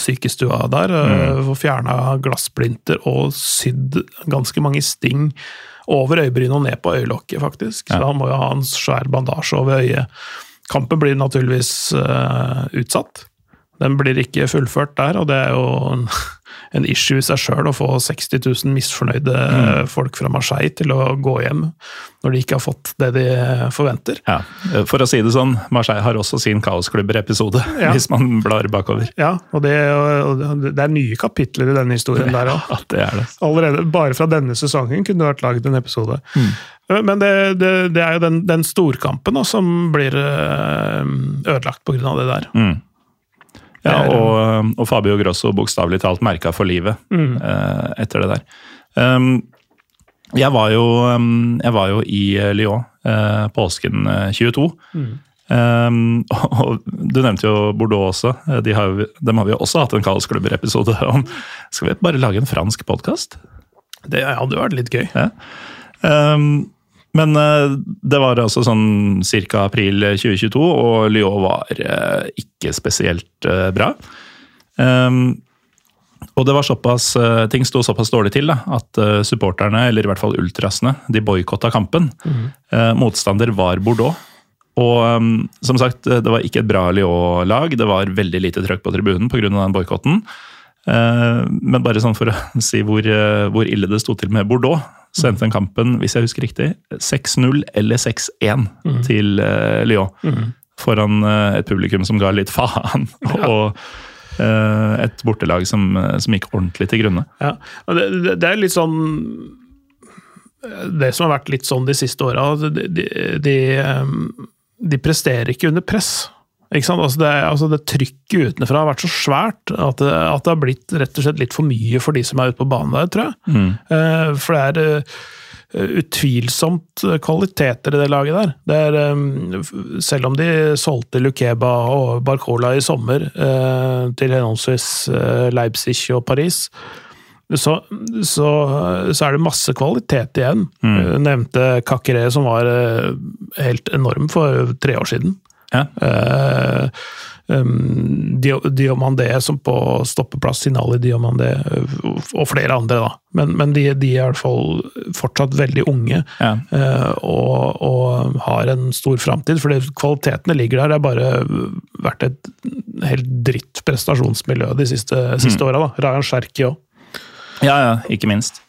sykestua der. Mm. Får fjerna glassplinter og sydd ganske mange sting over øyebrynet og ned på øyelokket, faktisk. Så han må jo ha en svær bandasje over øyet. Kampen blir naturligvis eh, utsatt. Den blir ikke fullført der, og det er jo en, issue i seg sjøl å få 60 000 misfornøyde folk fra Marseille til å gå hjem når de ikke har fått det de forventer. Ja, For å si det sånn, Marseille har også sin Kaosklubber-episode, Ja. hvis man blar bakover. Ja, og det, og det er nye kapitler i denne historien der òg. Ja, det er det. Allerede bare fra denne sesongen kunne det vært laget en episode. Men det, det, det er jo den, den storkampen da, som blir eh, ødelagt pga. det der. Ja, og, og Fabio Grosso bokstavelig talt merka for livet eh, etter det der. Um, jeg, var jo, um, jeg var jo i eh, Lyon uh, påsken eh, 22. Um, og Du nevnte jo Bordeaux også. De har, dem har vi jo også hatt en Kaosklubber-episode om. Skal vi bare lage en fransk podkast? Det hadde vært litt gøy. Ja. Um, men eh, det var altså sånn ca. april 2022, og Lyon var eh, ikke spesielt eh, bra. Um, og det var såpass, ting sto såpass dårlig til da, at supporterne, eller i hvert fall ultrasene, de boikotta kampen. Eh, motstander var Bordeaux. Og um, som sagt, det var ikke et bra Lyon-lag. Det var veldig lite trøkk på tribunen pga. den boikotten. Uh, men bare sånn for å si hvor, hvor ille det sto til med Bordeaux, så endte den kampen, hvis jeg husker riktig, 6-0 eller 6-1 Mm. til uh, Lyon. Foran uh, et publikum som ga litt faen, og uh, et bortelag som, som gikk ordentlig til grunne. Ja, det, det, er litt sånn Det som har vært litt sånn de siste åra, de, de, de, de presterer ikke under press. Altså det, altså det trykket utenfra har vært så svært at det, at det har blitt rett og slett litt for mye for de som er ute på banen der, tror jeg. Eh, For det er uh, utvilsomt kvaliteter i det laget der. Det er, um, selv om de solgte Lukeba og Barcola i sommer uh, til henholdsvis Leipzig og Paris, så, så, så er det masse kvalitet igjen. Jeg nevnte Kakere, som var helt enorm for tre år siden. Ja. Uh, um, Diomandé som på stoppeplass, Sinali Diomandé eh, og flere andre, da. Men, men de, de er i hvert fall fortsatt veldig unge Ja. uh, og, og har en stor framtid. For kvalitetene ligger der. Det har bare vært et helt dritt prestasjonsmiljø de siste, siste Mm. åra. Rayan Sherki òg. Ja, ja, ikke minst.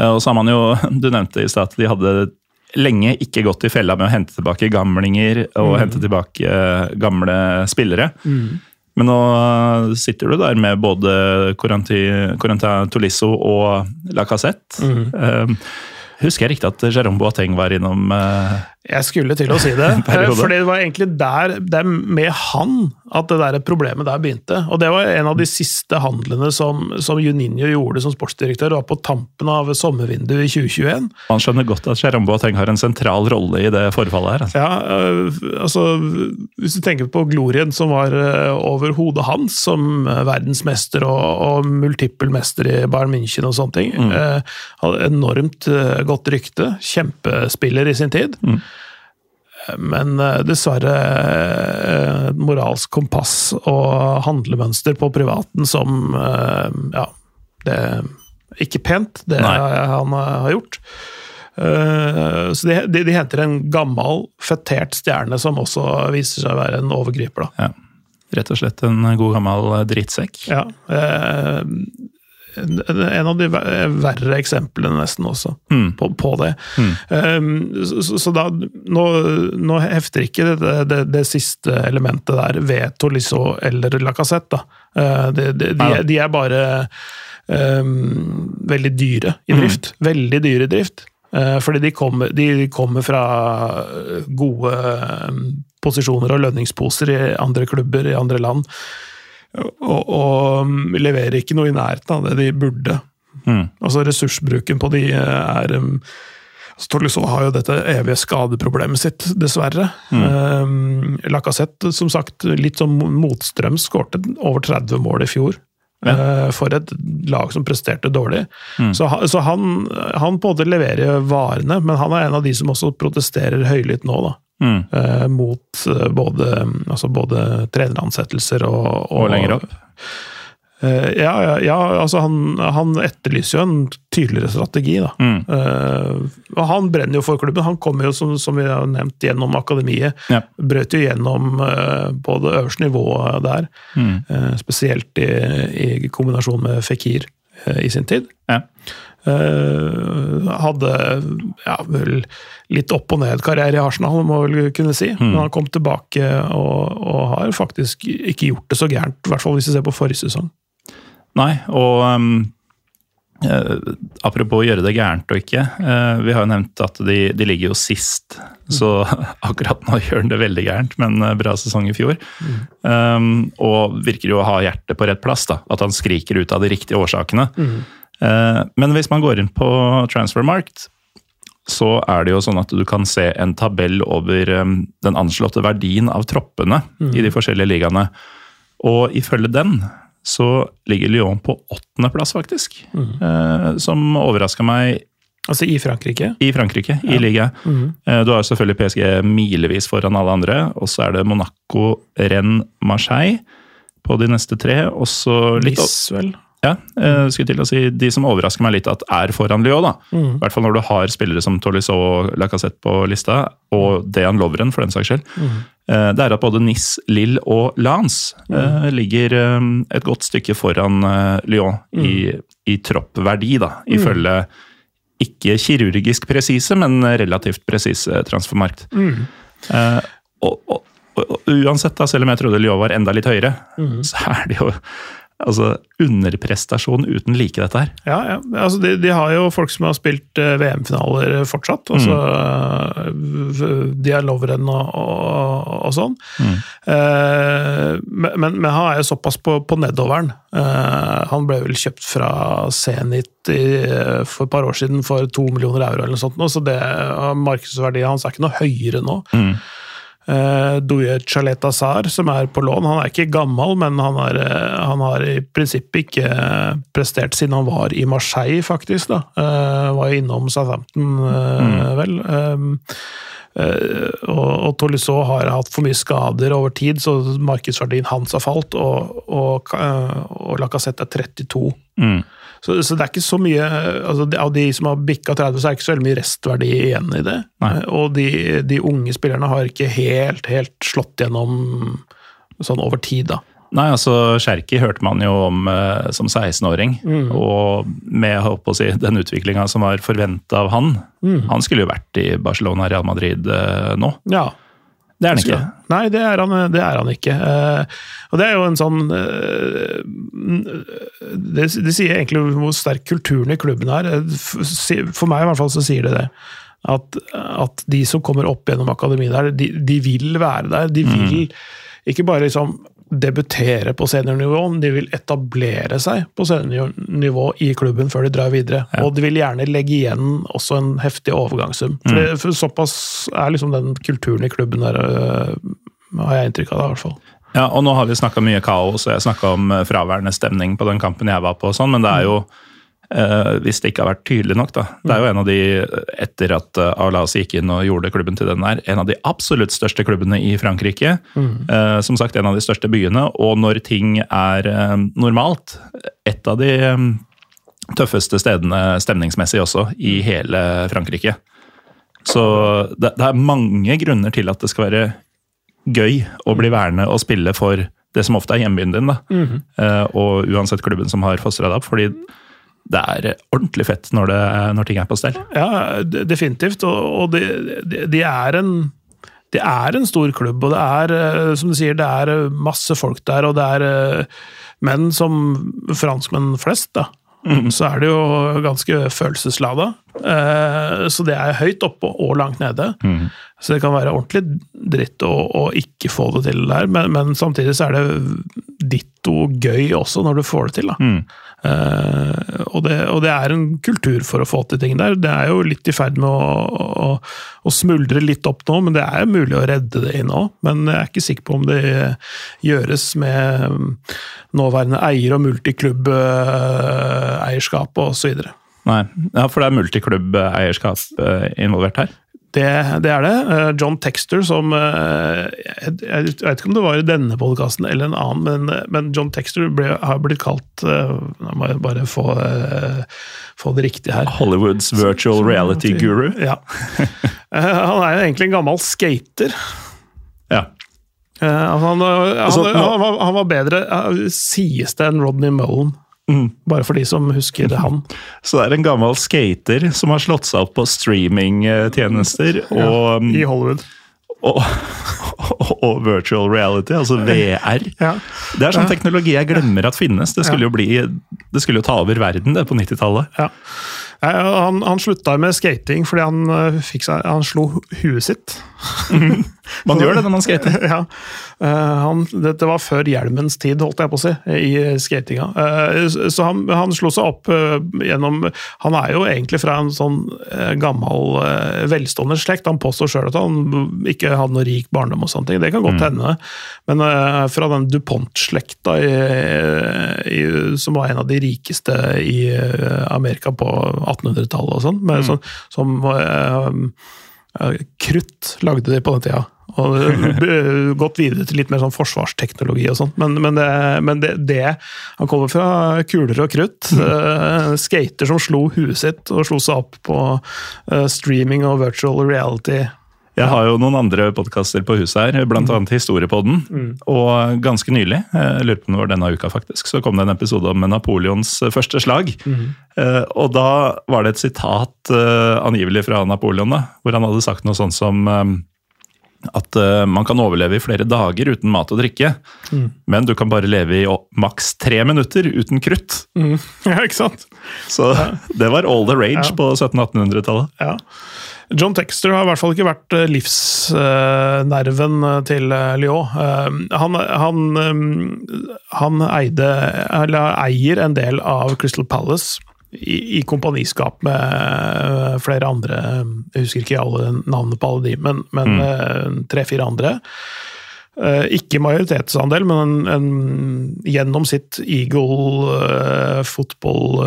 Og så har man jo, du nevnte i stad at de hadde lenge ikke gått i fella med å hente tilbake gamlinger og hente tilbake eh, gamle spillere. Men nå sitter du der med både Corentin Tolisso og Lacassette. Eh, Husker jeg riktig at Jérôme Boateng var innom eh, Jeg skulle til å si det. fordi det var egentlig der, det er med han at det der problemet der begynte. Og det var en av de siste handlene som, som Juninho gjorde som sportsdirektør, var på tampen av sommervinduet i 2021. Man skjønner godt at Cherambo Boateng har en sentral rolle i det forfallet her. Altså. Ja, øh, altså Hvis du tenker på glorien som var øh, over hodet hans som øh, verdensmester og, og multippelmester i Bayern München og sånne ting. Mm. hadde enormt godt rykte. Kjempespiller i sin tid. Men øh, dessverre øh, moralsk kompass og handlemønster på privaten som øh, Ja, det er ikke pent, det Nei. han har gjort. Eh, så de, de, de henter en gammel, fetert stjerne som også viser seg å være en overgriper. Da. Ja. Rett og slett en god gammel drittsekk. Ja, eh, en av de verre eksemplene nesten også Mm. på, på det. Mm. så, så- så da, nå, nå hefter ikke det, det, det siste elementet der ved Tolisso eller Lacassette. Uh, Eh, de, de, de, de er bare um, veldig dyre i drift. Veldig dyre i drift. Uh, fordi de kommer, de kommer fra gode um, posisjoner og lønningsposer i andre klubber i andre land. Og, og leverer ikke noe i nærheten av det de burde. Mm. Altså Ressursbruken på de eh, er um, altså, Tolisso har jo dette evige skadeproblemet sitt, dessverre. Um, Lacassette, som sagt, litt sånn motstrøms, skårte over 30 mål i fjor. eh, For et lag som presterte dårlig. Så, han- så han, han på en måte leverer varene, men han er en av de som også protesterer høylytt nå. da. Mm. Eh, mot eh, både, altså både treneransettelser og, Og lenger opp. Eh, ja, ja, ja, altså han, han etterlyser jo en tydeligere strategi, da. Mm. Eh, og han brenner jo for klubben. Han kommer jo, som, som vi har nevnt, gjennom akademiet. Ja. Brøt jo gjennom både på det øverste nivået der. Mm. Spesielt i, i kombinasjon med Fikir i sin tid. Ja. Hadde ja, vel litt opp og ned-karriere i Arsenal, må vel kunne si. Men han kom tilbake og, og har faktisk ikke gjort det så gærent, i hvert fall hvis vi ser på forrige sesong. Nei, og um, eh, apropos gjøre det gærent og ikke. Uh, vi har jo nevnt at de, de ligger jo sist, så akkurat nå gjør han det veldig gærent, men eh, bra sesong i fjor. Um, og virker jo å ha hjertet på rett plass, da, at han skriker ut av de riktige årsakene. Eh, men hvis man går inn på Transfermarkt, så er det jo sånn at du kan se en tabell over um, den anslåtte verdien av troppene i de forskjellige ligaene. Og ifølge den så ligger Lyon på åttendeplass, faktisk. Eh, som overraska meg Altså i Frankrike. i Frankrike, i ligaen. Eh, du har selvfølgelig PSG milevis foran alle andre, og så er det Monaco, Rennes, Marseille på de neste tre. Og så litt Nice, vel. Ja, jeg skulle til å si De som overrasker meg litt at er foran Lyon, da. I hvert fall når du har spillere som Tolisso og Lacassette på lista, og Dean Lovren for den saks skyld. Mm. Det er at både Nis, Lille og Lance mm. ligger eh, et godt stykke foran eh, Lyon i, i troppverdi, da, ifølge ikke kirurgisk presise, men relativt presise transfermarkt. Eh, og, og, og, og uansett, da, selv om jeg trodde Lyon var enda litt høyere, så er det jo altså, underprestasjon uten like, dette her. Ja, ja. Altså, de, de har jo folk som har spilt eh, VM-finaler fortsatt. Altså, mm. De er Lovren og, og, og sånn. Eh, men, men, men han er jo såpass på, på nedoveren. Eh, han ble vel kjøpt fra Zenit i, for et par år siden for to millioner euro, eller noe sånt, nå, så det, markedsverdien hans er ikke noe høyere nå. Mm. Uh, Douye Chaleta Sar, som er på lån. Han er ikke gammel, men han, er, uh, han har i prinsippet ikke uh, prestert siden han var i Marseille, faktisk. da. Uh, var jo innom Southampton, Mm. vel. Um, og, og Tolisso har hatt for mye skader over tid, så markedsverdien hans har falt. Og, og, og Lacassette er 32. Mm. Så, så, det er ikke så mye altså Av de som har bikka 30, så er det ikke så veldig mye restverdi igjen i det. Nei. Og de, de unge spillerne har ikke helt, helt slått gjennom sånn over tid, da. Nei, altså Cherky hørte man jo om eh, som 16-åring. Og med å si, den utviklinga som var forventa av han. Han skulle jo vært i Barcelona Real Madrid eh, nå. Ja. Det er han ikke. Nei, det er han, det er han ikke. Uh, og det er jo en sånn uh, det, det sier egentlig hvor sterk kulturen i klubben er. Eh, For meg i hvert fall så sier det det. At, at de som kommer opp gjennom akademiet der, de, de vil være der. De vil ikke bare liksom debutere på seniornivå, om de vil etablere seg på seniornivå i klubben før de drar videre. Og de vil gjerne legge igjen også en heftig overgangssum. For, for såpass er liksom den kulturen i klubben der, øh, har jeg inntrykk av det, i hvert fall. Ja, og nå har vi snakka mye kaos, og jeg snakka om eh, fraværende stemning på den kampen jeg var på, og sånn, men det er jo eh, hvis det ikke har vært tydelig nok, da. Det er jo en av de, etter at uh, Aulas gikk inn og gjorde klubben til den der, en av de absolutt største klubbene i Frankrike. Eh, som sagt, en av de største byene. Og når ting er eh, normalt, et av de eh, tøffeste stedene stemningsmessig også i hele Frankrike. Så det, det er mange grunner til at det skal være gøy å bli værende og spille for det som ofte er hjembyen din, da. Eh, og uansett klubben som har fostra deg opp. fordi det er ordentlig fett når, det, når ting er på stell. Ja, definitivt. Og, og de, de, de er en det er en stor klubb, og det er, eh, som du sier, det er eh, masse folk der, og det er eh, menn som franskmenn flest, da. Så er det jo ganske følelseslada. Eh, Så det er høyt oppe og langt nede. Så det kan være ordentlig dritt å, å ikke få det til der, men, men samtidig så er det ditto gøy også når du får det til. da. Uh, og, det, og det er en kultur for å få til ting der. Det er jo litt i ferd med å, å, å smuldre litt opp nå, men det er jo mulig å redde det inn òg. Men jeg er ikke sikker på om det gjøres med mm, nåværende eier og multiklubb-eierskap osv. Nei, ja, For det er multiklubbeierskap eh, involvert her? Det, det er det. Eh, John Texter, som eh, Jeg jeg vet ikke om det var i denne podkasten eller en annen, men, men John Texter ble, har blitt kalt Jeg Nå må jeg bare få, få det riktig her. Hollywoods virtual reality guru? Ja. Han er jo egentlig en gammel skater. Ja. Eh, altså han, han, Altså, han, var, han var bedre, sies det, enn Rodney Mullen. Bare for de som husker det han. Så det er en gammel skater som har slått seg opp på streamingtjenester Ja, I Hollywood. og, og virtual reality, altså VR. Ja. Det er sånn teknologi jeg glemmer at finnes. Det skulle jo, bli, det skulle jo ta over verden det på 90-tallet. Ja. Nei, Han, han slutta med skating fordi han, eh, fikk seg, han slo huet sitt. Man gjør det når man skater. ja. Eh, han, dette var før hjelmens tid, holdt jeg på å si, i skatinga. Eh, så han, han slo seg opp eh, gjennom Han er jo egentlig fra en sånn eh, gammel, eh, velstående slekt. Han påstår sjøl at han ikke hadde noe rik barndom og sånne ting. Det kan godt hende. Men eh, fra den DuPont-slekta som var en av de rikeste i eh, Amerika på 1800-tallet og sånn, mm. sånn som eh, Krutt lagde de på den tida. Og eh, gått videre til litt mer sånn forsvarsteknologi og sånt. Men, men, det, men det, det Han kommer fra kuler og krutt. eh, skater som slo huet sitt og slo seg opp på uh, streaming og virtual reality. Jeg har jo noen andre podkaster på huset her, bl.a. Mm. Historiepodden. Mm. Og ganske nylig, jeg lurer på om det var denne uka faktisk, så kom det en episode om Napoleons første slag. Mm. Og da var det et sitat angivelig fra Napoleon, da, hvor han hadde sagt noe sånt som at uh, man kan overleve i flere dager uten mat og drikke, mm. men du kan bare leve i maks tre minutter uten krutt. Mm. Ja, ikke sant? Så ja. det var all the rage ja. på 1700-1800-tallet. Ja. John Texter har i hvert fall ikke vært eh, livsnerven uh, til Lyon. Han, han, han eide, eier en del av Crystal Palace i, i, kompaniskap med eh, flere andre Jeg husker ikke alle navnene på alle de, men, men mm. Eh, tre-fire andre. Uh, ikke majoritetsandel, men en, en, gjennom sitt Eagle uh, Football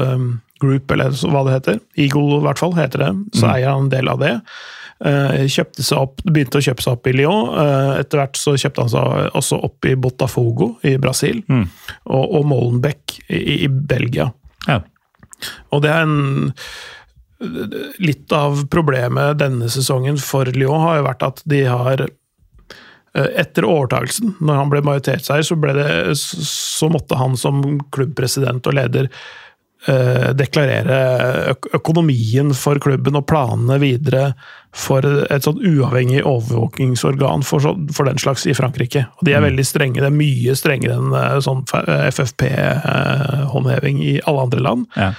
Group, eller hva det heter. Eagle, i hvert fall, heter det. Så mm. eier han en del av det. Uh, kjøpte seg opp, begynte å kjøpe seg opp i Lyon. etter hvert så kjøpte han seg også opp i Botafogo i Brasil. Mm. Og, og Molenbeek i, i Belgia. Ja. Og det er en Litt av problemet denne sesongen for Lyon har jo vært at de har eh, etter overtagelsen, når han ble majoritetseier, så, så måtte han som klubbpresident og leder eh, deklarere økonomien for klubben og planene videre for et sånn uavhengig overvåkingsorgan for, så, for, den slags i Frankrike. Og De er mm. veldig strenge. Det er mye strengere enn eh, sånn FFP-håndheving i alle andre land. Ja.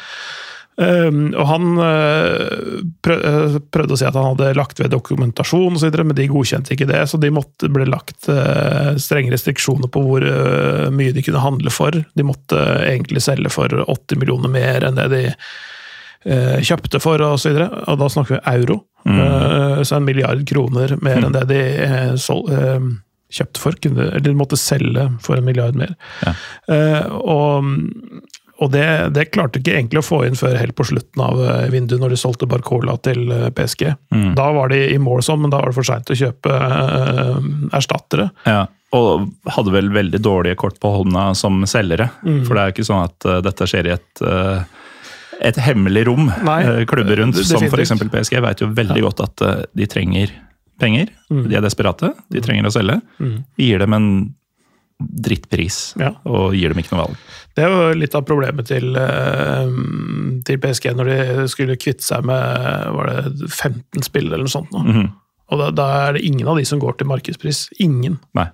Um, og han uh, prøvde å si at han hadde lagt ved dokumentasjon, og så videre, men de godkjente ikke det. Så de måtte ble lagt uh, strenge restriksjoner på hvor uh, mye de kunne handle for. De måtte egentlig selge for 80 millioner mer enn det de kjøpte for, og så videre. Og da snakker vi euro. Mm. så en milliard kroner mer mm. enn det de sol, kjøpte for. Eller de måtte selge for en milliard mer. Ja. og og det, det, klarte ikke egentlig å få inn før helt på slutten av eh, vinduet, når de solgte Barcola til eh, PSG. Mm. Da var de i mål sånn, men da var det for seint å kjøpe uh, erstattere. Ja, og hadde vel veldig dårlige kort på hånda som selgere. Mm. For det er jo ikke sånn at uh, dette skjer i et uh, et hemmelig rom. Nei, klubber rundt, som f.eks. PSG, vet jo veldig ja. godt at de trenger penger. Mm. De er desperate, de trenger å selge. Mm. Vi gir dem en drittpris ja. og gir dem ikke noe valg. Det var litt av problemet til, eh, til, PSG når de skulle kvitte seg med var det 15 spill eller noe sånt. Nå. Mm -hmm. Og da, da, er det ingen av de som går til markedspris. Ingen. Nei.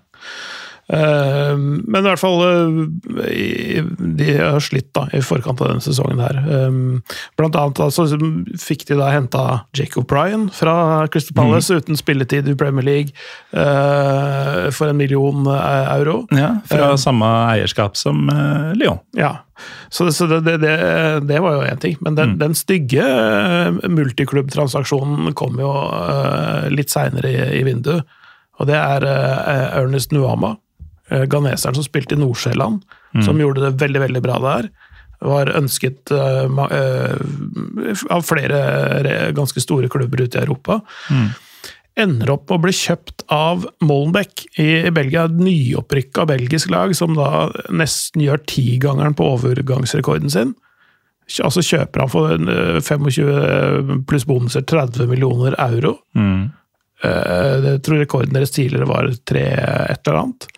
Eh, men i hvert fall eh, De har slitt da, i forkant av denne sesongen her. Eh, blant annet altså, fikk de da henta Jacob Bryan fra Crystal Palace mm. uten spilletid i Premier League for en million euro. Ja, Fra samme eierskap som Lyon. Ja. Så, det, så det, det, det, var jo én ting. Men den, mm. den stygge multiklubbtransaksjonen kom jo litt seinere i, i vinduet. Og det er Ernest Nuama Eh, ghaneseren som spilte i Nord-Sjælland, mm. som gjorde det veldig veldig bra der. Var ønsket uh, uh, av flere ganske store klubber ute i Europa. Mm. Ender opp med å bli kjøpt av Molenbeek i Belgia, et nyopprykka belgisk lag, som da nesten gjør tigangeren på overgangsrekorden sin. Altså kjøper han for 25 pluss bonuser 30 millioner euro. Mm. Jeg tror rekorden deres tidligere var tre et eller annet.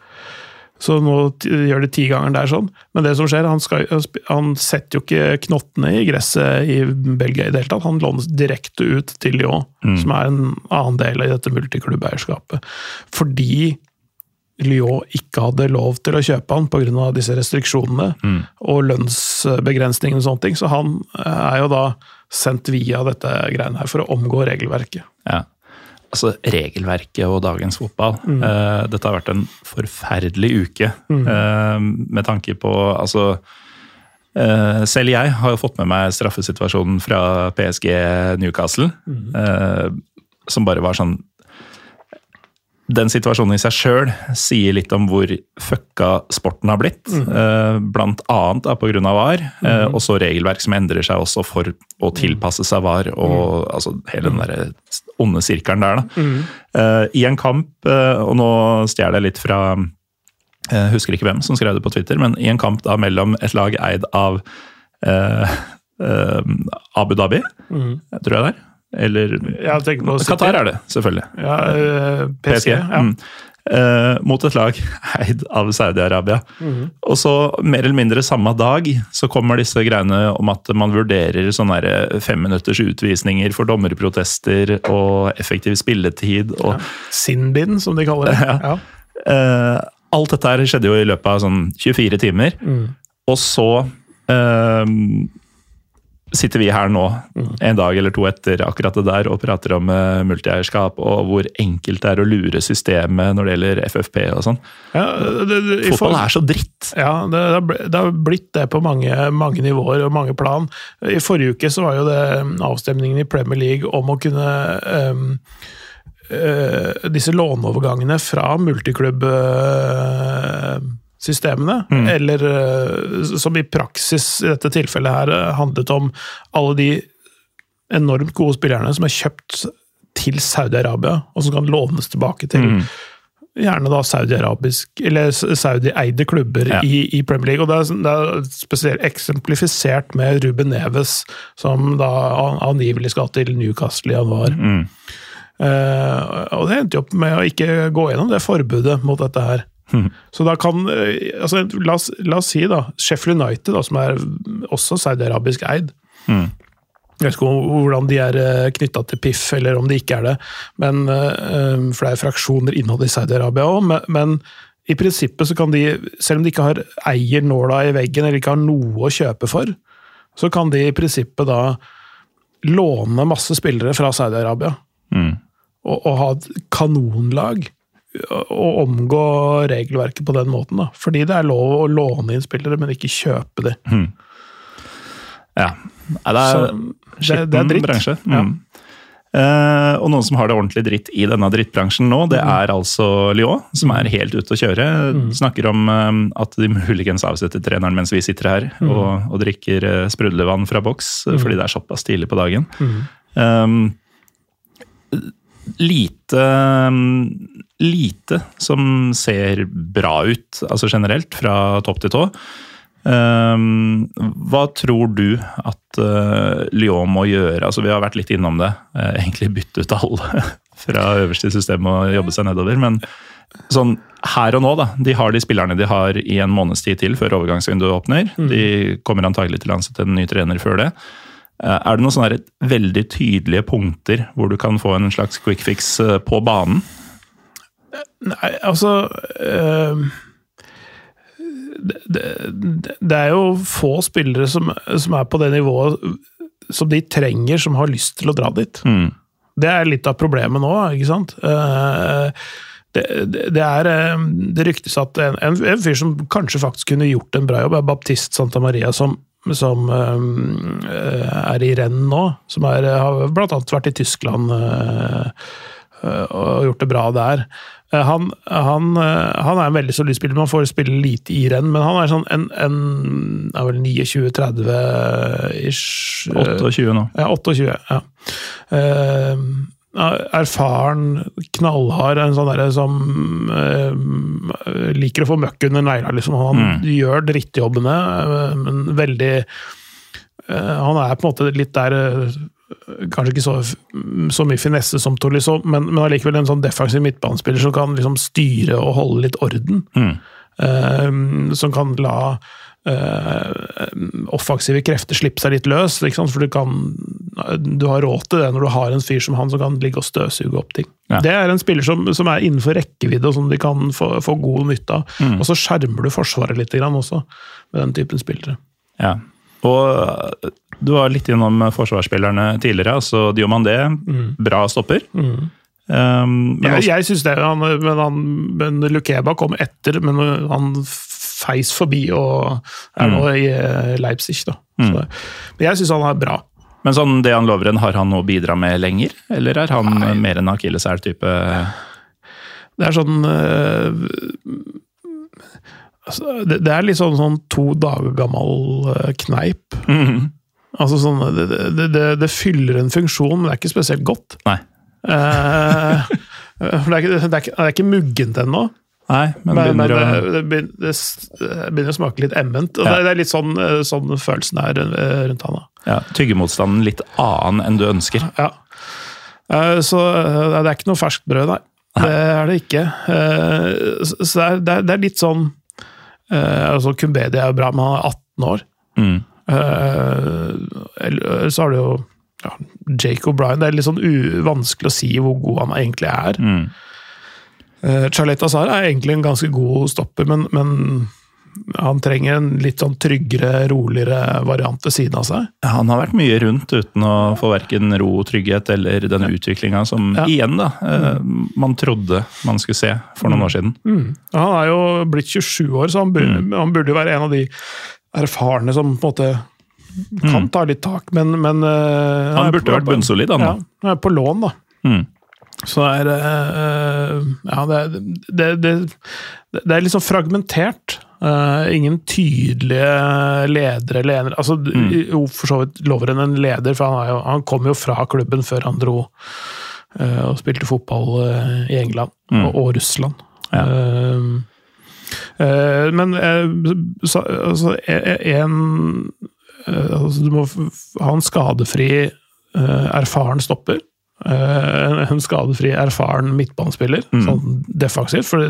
Så nå gjør det tigangeren der sånn. Men det som skjer, han, skal, han, setter jo ikke knottene i gresset i Belgia i det hele tatt. Han lånes direkte ut til Lyon, mm. som er en annen del av dette multiklubbeierskapet. Fordi Lyon ikke hadde lov til å kjøpe han pga. disse restriksjonene mm. og lønnsbegrensningene og sånne ting. Så han er jo da sendt via dette greiene her for å omgå regelverket. Ja altså, regelverket og dagens fotball. Mm. Uh, dette har vært en forferdelig uke mm. uh, med tanke på altså uh, Selv jeg har jo fått med meg straffesituasjonen fra PSG Newcastle, mm. som bare var sånn den situasjonen i seg sjøl sier litt om hvor fucka sporten har blitt. Mm. Blant annet da, pga. VAR, eh, mm. og så regelverk som endrer seg også for å mm. tilpasse seg VAR. og altså, Hele den der onde sirkelen der. da. Mm. Uh, I en kamp, og nå stjeler jeg litt fra jeg husker ikke hvem som skrev det på Twitter, men i en kamp da mellom et lag eid av eh, Abu Dhabi, mm. tror jeg det er Eller. Qatar er det, selvfølgelig. Ja, PSG. PSG. Ja. Mm. Eh, mot et lag eid av Saudi-Arabia. Mhm. Og så, mer eller mindre samme dag, så kommer disse greiene om at man vurderer sånne femminutters utvisninger for dommerprotester og effektiv spilletid. og Sinbin, som de kaller det. Ja. Ja. Eh, alt dette her skjedde jo i løpet av sånn 24 timer. Og så eh, sitter vi her nå, en dag eller to etter akkurat det der, og prater om uh, multieierskap og hvor enkelt det er å lure systemet når det gjelder FFP og sånn. Ja, Fotball er så dritt! Ja, det, det, har blitt det på mange, mange nivåer og mange plan. I forrige uke så var jo det um, avstemningen i Premier League om å kunne um, uh, Disse låneovergangene fra multiklubbsystemene, eller eh, som i praksis i dette tilfellet her eh, handlet om alle de enormt gode spillerne som er kjøpt til Saudi-Arabia, og som kan lånes tilbake til gjerne da saudi-arabisk eller saudi-eide klubber Ja. i, i Premier League. Og det er, sånn- det er spesielt eksemplifisert med Ruben Neves, som da angivelig skal til Newcastle i januar. Eh, og det endte jo opp med å ikke gå gjennom det forbudet mot dette her. Så da kan eh, altså, la, oss, la oss si da, Sheffield United, da, som er også saudi-arabisk eid. Jeg vet ikke om- hvordan de er knytta til PIF, eller om de ikke er det. Men, eh, for det er fraksjoner innad i Saudi-Arabia òg. Men, i prinsippet så kan de, selv om de ikke har eier nåla i veggen, eller ikke har noe å kjøpe for, så kan de i prinsippet da låne masse spillere fra Saudi-Arabia. Og, og ha et kanonlag. Og omgå regelverket på den måten. da. Fordi det er lov å låne inn spillere, men ikke kjøpe de. Ja. Det er det, det er dritt. bransje. Ja. Mm. Eh, og noen som har det ordentlig dritt i denne drittbransjen nå, det Mm. er altså Lyon, som er helt ute å kjøre. Snakker om eh, at de muligens avsetter treneren mens vi sitter her Mm. og, og drikker eh, sprudlevann fra boks, eh, fordi det er såpass tidlig på dagen. Mm. Um, lite Lite som ser bra ut, altså generelt, fra topp til tå. Um, hva tror du at uh, Lyon må gjøre? Altså, vi har vært litt innom det. Uh, egentlig bytte ut alle fra øverste system og jobbe seg nedover. Men sånn her og nå, da. De har de spillerne de har i en måneds tid til før overgangsvinduet åpner. De kommer antagelig til å ansette en ny trener før det. Uh, er det noen sånne veldig tydelige punkter hvor du kan få en slags quick fix på banen? Nei, altså øh, det, det, det er jo få spillere som, som er på det nivået som de trenger, som har lyst til å dra dit. Mm. Det er litt av problemet nå, ikke sant? Eh, Det, det, er eh, Det ryktes at en, en, en fyr som kanskje faktisk kunne gjort en bra jobb, er Baptist Santa Maria, som, som eh, er i renn nå. Som er, har annet vært i Tyskland eh, og gjort det bra der. Eh, Han, han, eh, han er en veldig solid spiller, man får spille lite i renn, men han er sånn en, en er vel 29-30-ish. 28 nå. Ja, 28. ja. Eh, erfaren, knallhard, en sånn derre som eh, liker å få møkk under negla, liksom. Han gjør drittjobbene, eh, men veldig eh, Han er på en måte litt der eh, Kanskje ikke så, så mye finesse som Tolisso, men, men allikevel en sånn defensiv midtbanespiller som kan liksom styre og holde litt orden. Eh, som kan la uh, offensive krefter slippe seg litt løs. For du, kan, du har råd til det når du har en fyr som han som kan ligge og støvsuge opp ting. Ja. Det er en spiller som, som er innenfor rekkevidde, og som de kan få, få god nytte av. Og så skjermer du Forsvaret litt grann også, med den typen spillere. Ja. Og øh, du var litt innom forsvarsspillerne tidligere. altså Diomandé, bra stopper. Um, men Jeg, jeg synes det, han, men, han, men Lukeba kom etter, men han feis forbi og er nå i eh, Leipzig. Da. Så, men jeg syns han er bra. men sånn lover enn, har han noe å bidra med lenger? Eller er han mer en akilleshæl-type? Det er sånn eh, altså, det, det er litt sånn, sånn to dager gammel eh, kneip. Altså sånn, det, det, det, det fyller en funksjon, men det er ikke spesielt godt. Nei. Eh, for det, er ikke, det, er ikke, det er ikke muggent ennå. Nei, men, Men, begynner det, å det, begynner, å smake litt emment. Og Ja. det, er litt sånn, eh, sånn følelsen er eh, rundt han. ja, Tyggemotstanden litt annen enn du ønsker. Ja. Eh, Så det er ikke noe ferskt brød, nei. Det er det ikke. Eh, Så er, er, det er litt sånn eh, altså Kumbedi er jo bra, men han er 18 år. Mm. Uh, så har du jo ja, Jake O'Brien. Det er litt sånn vanskelig å si hvor god han egentlig er. Mm. Uh, Charleta Azar er egentlig en ganske god stopper, men, men han trenger en litt sånn tryggere, roligere variant ved siden av seg. Han har vært mye rundt uten å få verken ro og trygghet eller den utviklinga som Ja. igjen da, mm. man trodde man skulle se for noen år siden. Han er jo blitt 27 år, så han burde, han burde være en av de erfarne som på en måte kan ta litt tak, men, men uh, Han burde på- vært bunnsolid, han Ja, da. han er på lån, da. Mm. Så det er eh, Ja, det, det, det, det er litt sånn fragmentert. Eh, ingen tydelige ledere eller. Altså, Jo, for så vidt Lovren en leder, for han, er jo, han kom jo fra klubben før han dro uh, og spilte fotball uh, i England og, og Russland. Ja. Men så, altså, en eh, altså, Du må ha en skadefri, erfaren stopper. Eh, en skadefri, erfaren midtbanespiller, sånn defensivt. For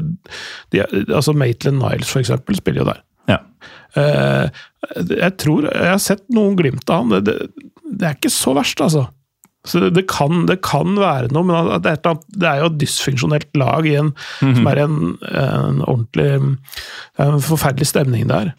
de, altså Maitland Niles, for eksempel, spiller jo der. Ja. Eh, jeg tror Jeg har sett noen glimt av han. Det, det, det er ikke så verst, altså. Så det, kan, det kan være noe, men det er, er jo et dysfunksjonelt lag i en, som er en, en ordentlig det er En forferdelig stemning der.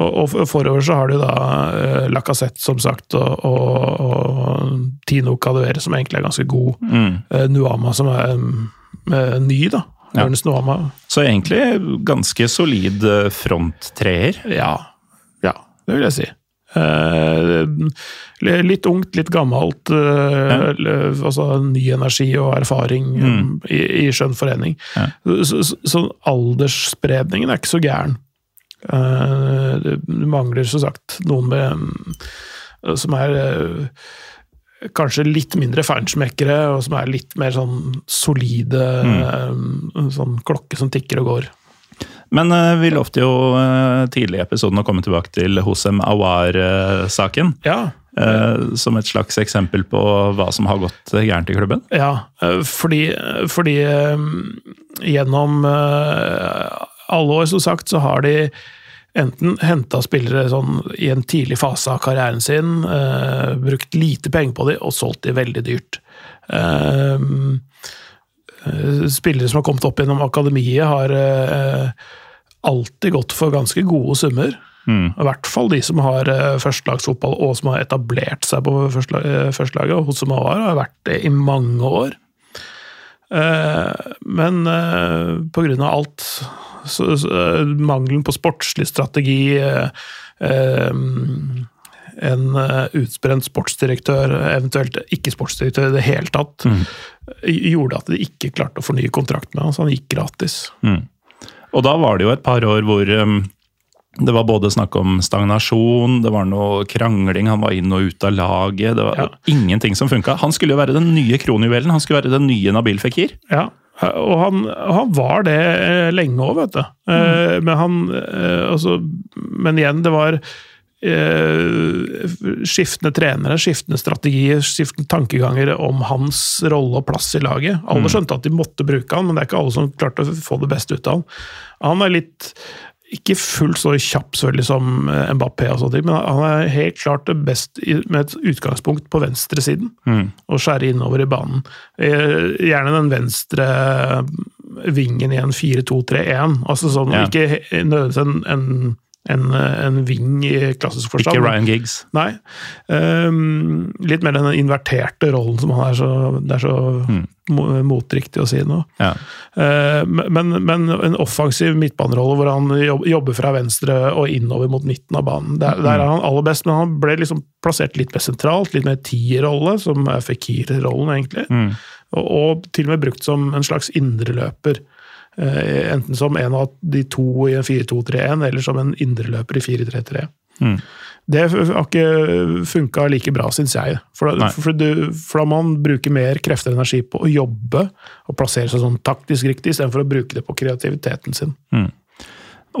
Og, og forover så har du da uh, Lacassette, som sagt, og, og, og Tino Cadevere, som egentlig er ganske god. Mm. Uh, Nuama, som er eh, ny, da. Ja. Ernest Nuama. Så egentlig ganske solid fronttreer. Ja. Ja, det vil jeg si. Uh, litt ungt, litt gammelt. Uh, ja. altså ny energi og erfaring eh, i, i skjønn forening. Ja. Så, så, så aldersspredningen er ikke så gæren. Eh, det mangler som sagt noen med mm, som er eh, kanskje litt mindre feinschmeckere, og som er litt mer sånn solide mm. Sånn klokke som tikker og går. Men eh, vi lovte jo eh, tidlig i episoden å komme tilbake til Hosem Awar-saken. Ja, eh, som et slags eksempel på hva som har gått gærent i klubben. Ja, eh, fordi, fordi eh, gjennom eh, alle år, som sagt, så har de enten henta spillere sånn i en tidlig fase av karrieren sin, eh, brukt lite penger på dem og solgt dem veldig dyrt. Eh, eh, spillere som har kommet opp gjennom akademiet, har eh, alltid gått for ganske gode summer. Mm. I hvert fall de som har eh, førstelagsfotball og som har etablert seg på førstelaget. førstelaget. og Hos Mawar har vært det i mange år. Eh, Men eh, av alt så, så, eh, Mangelen på sportslig strategi eh, eh, En eh, sportsdirektør, eventuelt ikke sportsdirektør i det hele tatt, gjorde at de ikke klarte å fornye kontrakten med ham, så han gikk gratis. Og da var det jo et par år hvor um, det var både snakk om stagnasjon, det var noe krangling, han var inn og ut av laget. Det var Ja. ingenting som funka. Han skulle jo være den nye kronjuvelen, han skulle være den nye Nabil Fikir. Ja, og han, han var det eh, lenge òg, vet du. Mm. Men han eh, altså, Men igjen, det var eh, skiftende trenere, skiftende strategier, skiftende tankeganger om hans rolle og plass i laget. Alle skjønte at de måtte bruke han, men det er ikke alle som klarte å få det beste ut av han. Han er litt ikke fullt så kjapp selvfølgelig som eh, Mbappé, og sånt, men han er helt klart det best med et utgangspunkt på venstresiden. Og skjære innover i banen. Eh, Gjerne den venstre vingen i en 4-2-3-1. Altså sånn, yeah. Ikke nødvendigvis en, en, en, en ving i klassisk forstand. Ikke Ryan Giggs. Nei. Um, litt mer den inverterte rollen som han er så, det er så mo- motriktig å si noe. Ja. Eh, men, men en offensiv midtbanerolle hvor han jobber fra venstre og innover mot midten av banen. Der, der er han aller best, men han ble liksom plassert litt mer sentralt, litt mer tierrolle, som er Fikir-rollen, egentlig. Og, og til og med brukt som en slags indreløper. Eh, enten som en av de to i en 4-2-3-1, eller som en indreløper i 4-3-3. Det har ikke funka like bra, syns jeg. For da, for, du, for da må man bruke mer krefter og energi på å jobbe og plassere seg sånn taktisk riktig, istedenfor å bruke det på kreativiteten sin.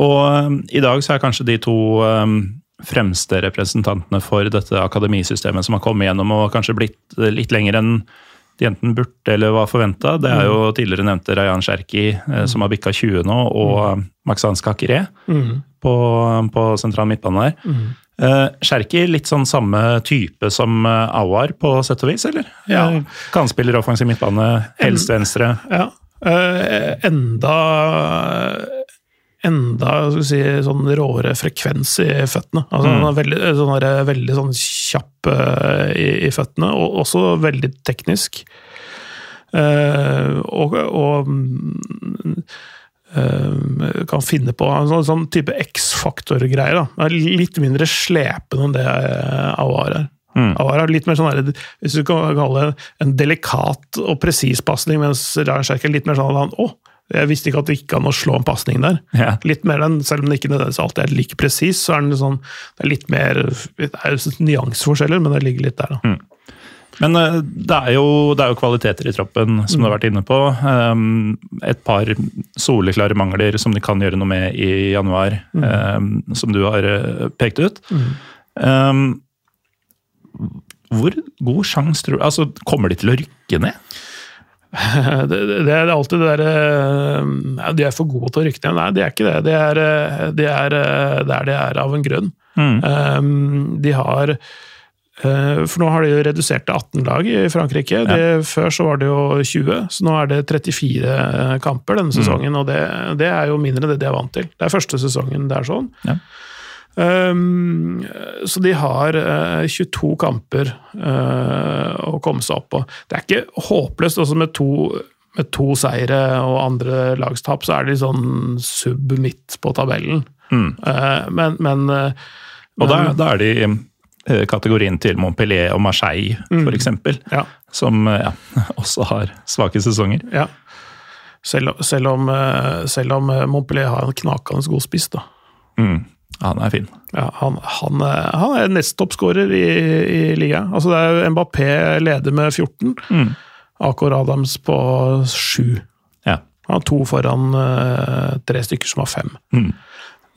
Og um, i dag så er kanskje de to um, fremste representantene for dette akademisystemet som har kommet gjennom og kanskje blitt eh, litt lenger enn de enten burde eller var forventa. Det er jo tidligere nevnte Rayan Cherki, eh, som har bikka 20 nå, og Maxanska Maxans Kakiré på, på sentral midtbane der. Eh, Cherki litt sånn samme type som eh, Awar på sett og vis, eller? Ja. Eh, Kantspiller offensiv midtbane, helst venstre. Ja. Eh, enda Enda skal si, sånn råere frekvens i føttene. Altså, Han er veldig, sånn der, veldig sånn kjapp i, i føttene, og også veldig teknisk. Og og mm, kan finne på en sånn, sånn type X-faktor-greier. da. Er Litt mindre slepende enn det eh, Awar er. Awar er litt mer sånn der, hvis du kan kalle det en delikat og presis pasning, mens Ryan Scherk er litt mer sånn at han, å, jeg visste ikke at det gikk an å slå en pasning der. Ja. Litt mer den, Selv om det ikke nødvendigvis alltid er like presis, så er den sånn, det er litt mer det er nyanseforskjeller, men det ligger litt der. da. Men eh, det er, jo, det er jo kvaliteter i troppen, som du har vært inne på. Um, et par soleklare mangler som de kan gjøre noe med i januar, mm. som du har eh, pekt ut. Mm. hvor god sjanse tror du Altså, kommer de til å rykke ned? Det, det, er alltid det derre ja, De er for gode til å rykke ned. Nei, de er ikke det. De er, eh, de er eh, der de er av en grunn. Mm. de har eh, For nå har de jo redusert til 18 lag i Frankrike. Det, før så var det jo 20, så nå er det 34 kamper denne sesongen. Og det, det er jo mindre enn det de er vant til. Det er første sesongen det er sånn. Ja. Um, så de har uh, 22 kamper uh, å komme seg opp på. Det er ikke håpløst. også med to, med to seire og andre lagstap, så er de sånn sub midt på tabellen. Eh, men, men, eh, Og da, da er de eh, kategorien til Montpellier og Marseille, for eksempel. ja, Som eh, ja, også har svake sesonger. ja. Selv, selv, om, eh, selv om eh, Montpellier har en knakende god spiss, da. Mm. Han er fin. Ja, han, han, han er nesttoppskårer i, i ligaen. Altså det er Mbappé leder med 14. Mm. Akor Adams på 7. Ja. Han har to foran eh, tre stykker som har fem. Mm.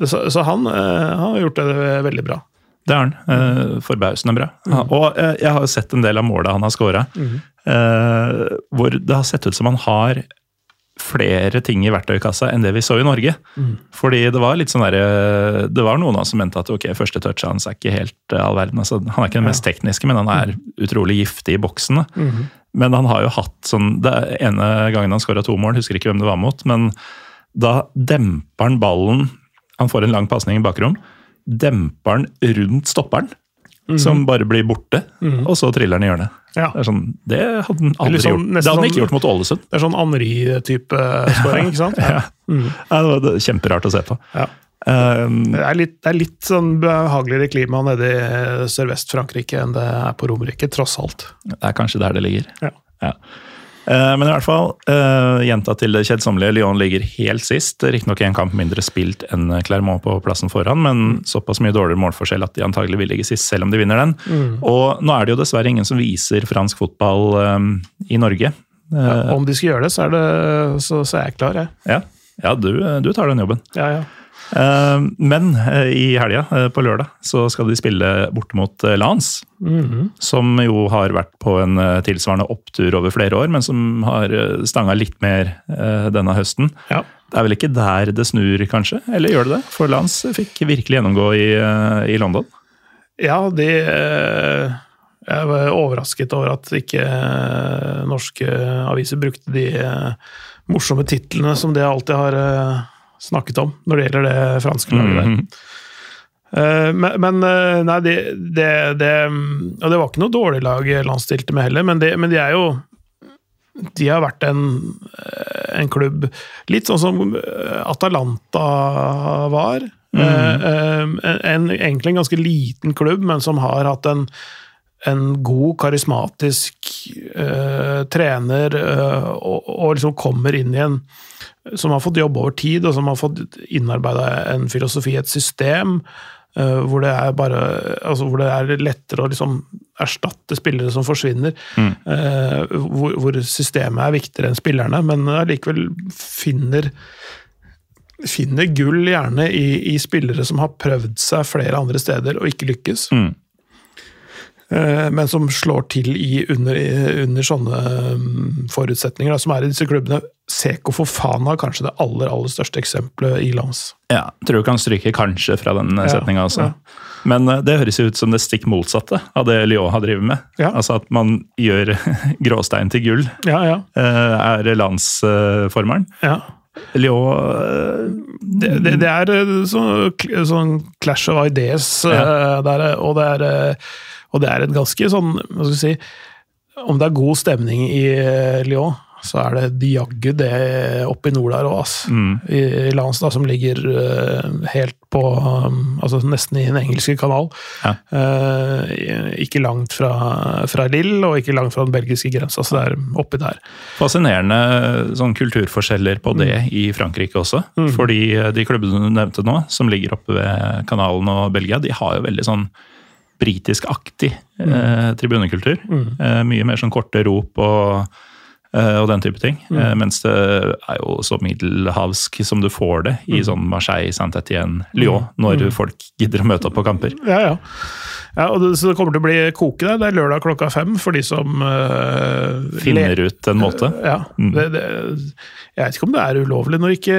Så, så han, eh, han har gjort det veldig bra. Det er han. Eh, forbausende bra. Mm. og eh, jeg har jo sett en del av måla han har scora, eh, hvor det har sett ut som han har flere ting i verktøykassa enn det vi så i Norge. Fordi det var litt sånn der, Det var noen av oss som mente at ok, første touchet hans er ikke helt all verden. Altså, han er ikke den mest tekniske, men han er utrolig giftig i boksen. Mm. Men han har jo hatt sånn Det ene gangen han skåra to mål, husker ikke hvem det var mot, men da demper han ballen Han får en lang pasning i bakrom. Demper han rundt stopperen, som bare blir borte, og så triller den i hjørnet. Ja. Det sånn, det hadde han aldri sånn- gjort. Det hadde han ikke sånn- gjort mot Ålesund. Det er sånn Anri-type skåring, ikke sant? Ja. Ja, det var kjemperart å se på. Ja. Um, Det er litt, det er litt sånn behageligere klima nede i eh, Sørvest-Frankrike enn det er på Romerike, tross alt. det er kanskje der det ligger. Ja. Eh, Men i hvert fall, jenta gjenta til det kjedsommelige, Lyon ligger helt sist. Riktignok en kamp mindre spilt enn Clermont på plassen foran, men såpass mye dårligere målforskjell at de antagelig vil ligge sist, selv om de vinner den. Og nå er det jo dessverre ingen som viser fransk fotball um, i Norge. Ja, Om de skal gjøre det, så er, det, så, så er jeg klar, jeg. ja, ja du, du tar den jobben. Ja, ja. Eh, Men eh, i helga, eh, på lørdag, så skal de spille borte mot Lans. Som jo har vært på en tilsvarende opptur over flere år, men som har stanga litt mer denne høsten. ja. Det er vel ikke der det snur, kanskje? Eller gjør det det? For Lans fikk virkelig gjennomgå i, i London. Ja, de Jeg var overrasket over at ikke norske aviser brukte de morsomme titlene som de alltid har snakket om når det gjelder det franske laget der. Eh, Men, men eh, nei, det, det, det Og det var ikke noe dårlig lag Lans stilte med heller, men, det, men de er jo de har vært en, eh, en klubb litt sånn som Atalanta var. Mm. eh, En, egentlig en ganske liten klubb, men som har hatt en, en god, karismatisk uh, trener, uh, og, og liksom kommer inn i en Som har fått jobbe over tid, og som har fått innarbeida en filosofi, et system. eh, hvor det bare altså hvor det er lettere å liksom erstatte spillere som forsvinner. eh, hvor, hvor systemet er viktigere enn spillerne, men allikevel finner finner gull gjerne i, i spillere som har prøvd seg flere andre steder og ikke lykkes. Mm. Eh, Men som slår til i under, under sånne mm, forutsetninger da, som er i disse klubbene. Seko Fofana er kanskje det aller aller største eksempelet i lands. Ja, tror du kan stryke 'kanskje' fra den Ja, setninga også. ja. Men eh, det høres jo ut som det stikk motsatte av det Lyon har drevet med. Ja. Altså at man gjør gråstein til gull, Ja, ja. eh, er landsformeren. ja. Lyon eh, Det, det, det er sånn, sånn clash of ideas, ja. der, og, det er, eh, og det er et ganske sånn hva skal si, Om det er god stemning i eh, Lyon, så er det de jaggu det oppe i nord der òg, ass. I, I Lans, da, som ligger eh, helt på um, Altså nesten i den engelske kanal. Ja. Eh, ikke langt fra, fra Lille, og ikke langt fra den belgiske grensa, så det er oppi der. Fascinerende sånn kulturforskjeller på det i Frankrike også. Fordi eh, de klubbene du nevnte nå, som ligger oppe ved kanalen og Belgia, de har jo veldig sånn britisk-aktig eh, tribunekultur. Eh, mye mer sånn korte rop og, eh, og den type ting. Eh, mens det er jo så middelhavsk som du får det i sånn Marseille, Saint-Étienne, Lyon, når folk gidder å møte opp på kamper. Ja, ja. Ja og det, så det kommer til å bli koke der. Det er lørdag klokka fem for de som uh, Finner le- ut en måte. Ja. Det, det, jeg vet ikke om det er ulovlig når ikke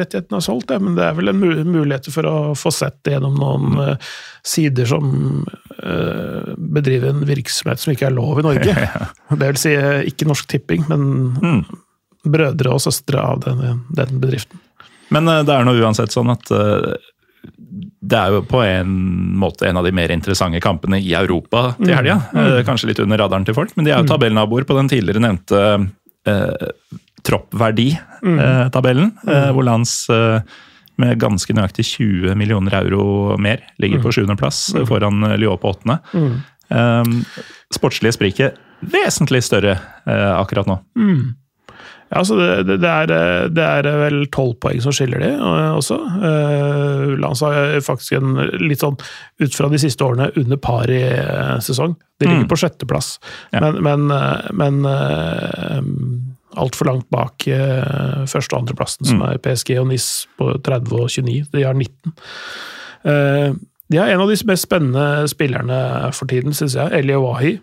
rettighetene er solgt, men det er vel en mulighet for å få sett det gjennom noen mm. sider som eh, bedriver en virksomhet som ikke er lov i Norge. Det vil si eh, ikke Norsk Tipping, men brødre og søstre av den, den bedriften. Men eh, det er nå uansett sånn at eh, det er jo på en måte en av de mer interessante kampene i Europa til helga. Mm. Kanskje litt under radaren til folk, men de er jo tabellnaboer på den tidligere nevnte eh, troppverdi-tabellen, eh, hvor lands eh, med ganske nøyaktig 20 millioner euro mer ligger på sjuendeplass mm. foran eh, Lyon på åttende. Eh, sportslige spriket vesentlig større eh, akkurat nå. Ja, så det, det, det, er, eh, det er vel tolv poeng som skiller de eh, også. Uh, Lans har faktisk en litt sånn, ut fra de siste årene, under par i eh, sesong. De ligger på sjetteplass, Ja. men, men, eh, men uh, altfor langt bak eh, første- og andreplassen, som er PSG og NIS på 30 og 29. De har 19. Eh, de har en av de mest spennende spillerne for tiden, syns jeg. Eli Wahi,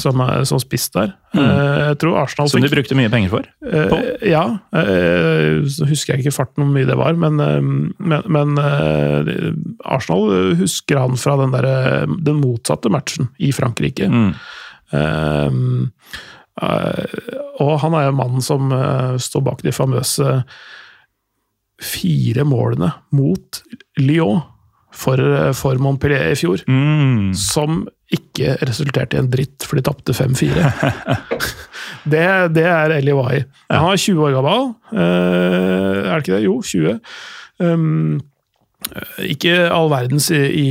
som som spiss der. Mm. jeg tror Arsenal Som de brukte mye penger for. Eh, ja. eh, så husker jeg ikke farten hvor mye det var, men, eh, men, men eh, Arsenal husker han fra den, der, eh, den motsatte matchen i Frankrike. Mm. Eh, eh, og han er jo mannen som eh, står bak de famøse fire målene mot Lyon for, eh, for Montpellier i fjor Mm. som ikke resulterte i en dritt, for de tapte 5-4. det, det er Eli Wahi. Han er 20 år gammel. Eh, er det ikke det? Jo, 20. Um, ikke all verdens i, i,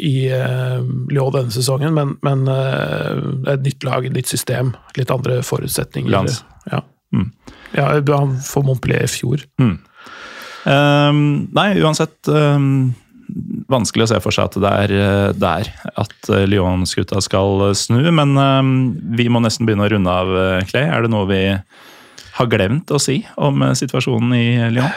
i uh, Lyon denne sesongen, men, men uh, et nytt lag, et nytt system, litt andre forutsetninger. Lans. Ja. Mm. ja, for Montpellier i fjor. Ehm, nei, uansett ehm, Vanskelig å se for seg at det er eh, der at eh, Lyon-skuta skal snu, men vi må nesten begynne å runde av, eh, Clay. Er det noe vi har glemt å si om eh, situasjonen i Lyon?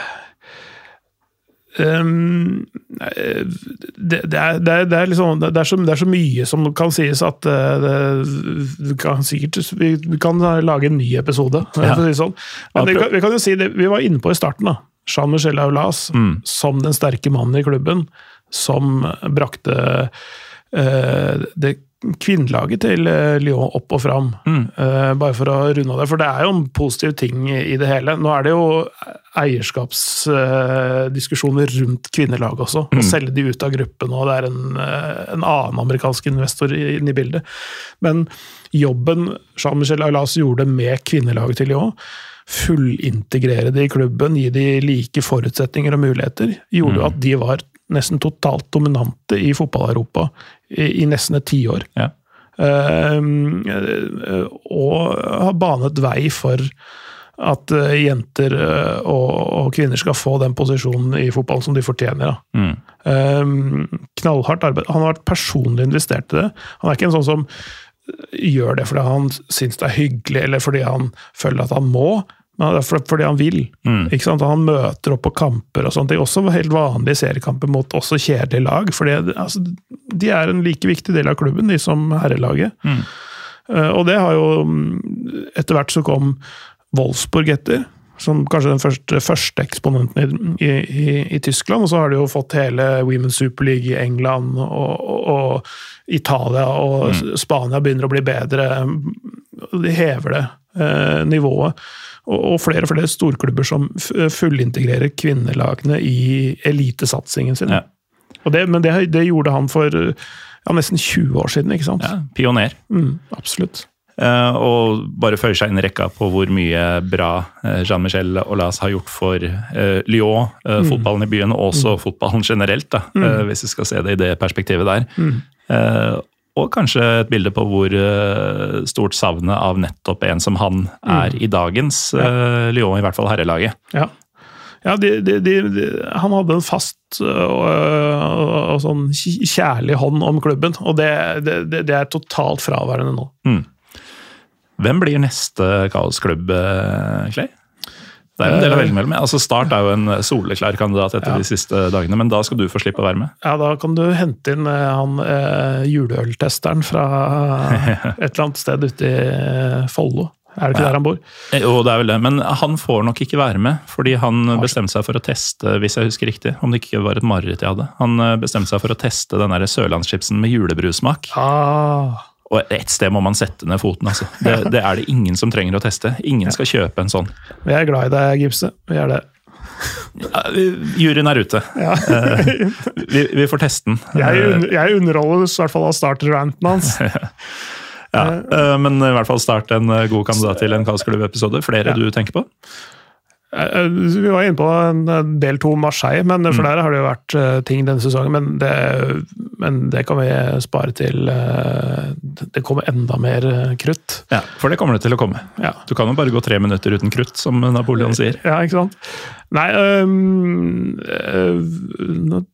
Um, det, det, er, det, er, det, er liksom, det, er så, det er så mye som kan sies at vi, kan sikkert, vi, vi kan lage en ny episode. Ja. Si sånn. Men vi, kan, vi kan jo si det vi var inne på i starten. da. Jean-Michel Aulas Mm. som den sterke mannen i klubben, som brakte eh, det kvinnelaget til uh, Lyon opp og fram. Mm. Eh, bare for å runde av det, for det er jo en positiv ting i det hele. Nå er det jo eierskapsdiskusjoner rundt kvinnelaget også. Å selge de ut av gruppen, og det er en, eh, en annen amerikansk investor inne i bildet. Men jobben Jean-Michel Aulas gjorde med kvinnelaget til Lyon, fullintegrere de i klubben, gi de like forutsetninger og muligheter, gjorde at de var nesten totalt dominante i fotball-Europa i, i nesten et tiår. Ja. Uh, og har banet vei for at eh, jenter eh, og, kvinner skal få den posisjonen i fotballen som de fortjener. Mm. Um, knallhardt arbeid. Han har vært personlig investert i det. Han er ikke en sånn som gjør det fordi han syns det er hyggelig, eller fordi han føler at han må. Er fordi han vil. Mm. Ikke sant? Han møter opp på kamper og sånt. Det er også helt vanlige seriekamper mot også kjedelige lag. For altså, de er en like viktig del av klubben, de som herrelaget. Mm. Uh, og det har jo Etter hvert så kom Wolfsburg etter, som kanskje den første, første eksponenten i, i, i, Tyskland. Og så har de jo fått hele Women's Super League i England og, og, og Italia, og mm. Spania begynner å bli bedre. De hever det eh, nivået. Og, flere og flere storklubber som fullintegrerer kvinnelagene i elitesatsingen sin. Ja. Det, men det, det, gjorde han for ja, nesten 20 år siden, ikke sant? Ja, Pioner. Mm, absolutt. Uh, og bare føyer seg inn i rekka på hvor mye bra uh, Jean-Michel Aulas har gjort for uh, Lyon, mm. fotballen i byen, og også mm. fotballen generelt, da, mm. hvis vi skal se det i det perspektivet der. Og kanskje et bilde på hvor stort savnet av nettopp en som han er mm. i dagens ja. Lyon, i hvert fall herrelaget. Ja. Ja, de, de, de, han hadde en fast og, og, og, sånn kjærlig hånd om klubben, og det, det, det er totalt fraværende nå. Mm. Hvem blir neste kaosklubb, eh, Clay? Det er en del å velge mellom. Altså Start er jo en soleklar kandidat etter ja. de siste dagene, men da skal du få slippe å være med. Ja, da kan du hente inn eh, han eh, juleøltesteren fra et eller annet sted ute i Follo. Er det ikke ja. der han bor? Jo, det er vel det. Men han får nok ikke være med, fordi han bestemte seg for å teste, hvis jeg husker riktig, om det ikke var et mareritt jeg hadde. Han bestemte seg for å teste den sørlandschipsen med julebrusmak. Ah. Og ett sted må man sette ned foten. altså. Det, det, er det ingen som trenger å teste. Ingen skal kjøpe en sånn. Vi er glad i deg, Gipse. Vi er det. Ja, juryen er ute. Ja. Eh, vi, vi, får teste den. Jeg, jeg underholdes i hvert fall av starterranten hans. ja, eh, men i hvert fall start en god kandidat til en Kaosklubb-episode. Flere ja. du tenker på? Eh, vi var inne på en del to Marseille, men for mm. der har det jo vært eh, ting denne sesongen. Men det, men det, kan vi spare til eh, det kommer enda mer krutt. Ja, for det kommer det til å komme. Ja. Du kan jo bare gå tre minutter uten krutt, som Napoleon sier. Ja, ikke sant. Nei, øh,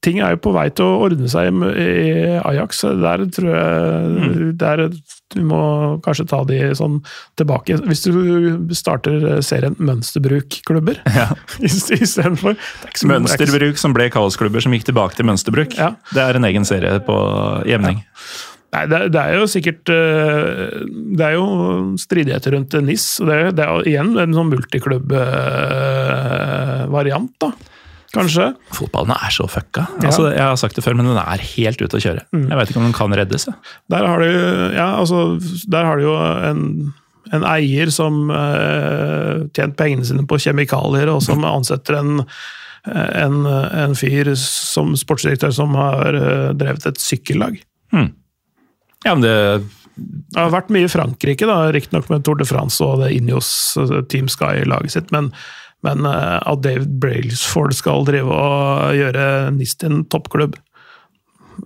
ting er jo på vei til å ordne seg i Ajax. Der tror jeg mm. der, Du må kanskje ta de sånn tilbake. Hvis du starter serien Mønsterbruk-klubber ja. istedenfor Mønsterbruk som ble kaosklubber som gikk tilbake til mønsterbruk. Ja. Det er en egen serie på jevning. Ja. Nei, det, det, er jo sikkert eh, Det er jo stridigheter rundt NIS. Det, det er jo igjen en sånn multiklubb-variant, da. Kanskje. Fotballen er så fucka. Ja. Altså, jeg har sagt det før, men den er helt ute å kjøre. Mm. Jeg vet ikke om den kan reddes. Der har du, ja, altså, der har du jo en, en eier som uh, tjent pengene sine på kjemikalier, og som ansetter en en, en fyr som sportsdirektør som har uh, drevet et sykkellag. Mm. Ja, men det det har vært mye i Frankrike, da, riktignok med Tour de France og det Injos eh, Team Sky-laget sitt, men, men uh, at David Brailsford skal drive og gjøre NIST til en toppklubb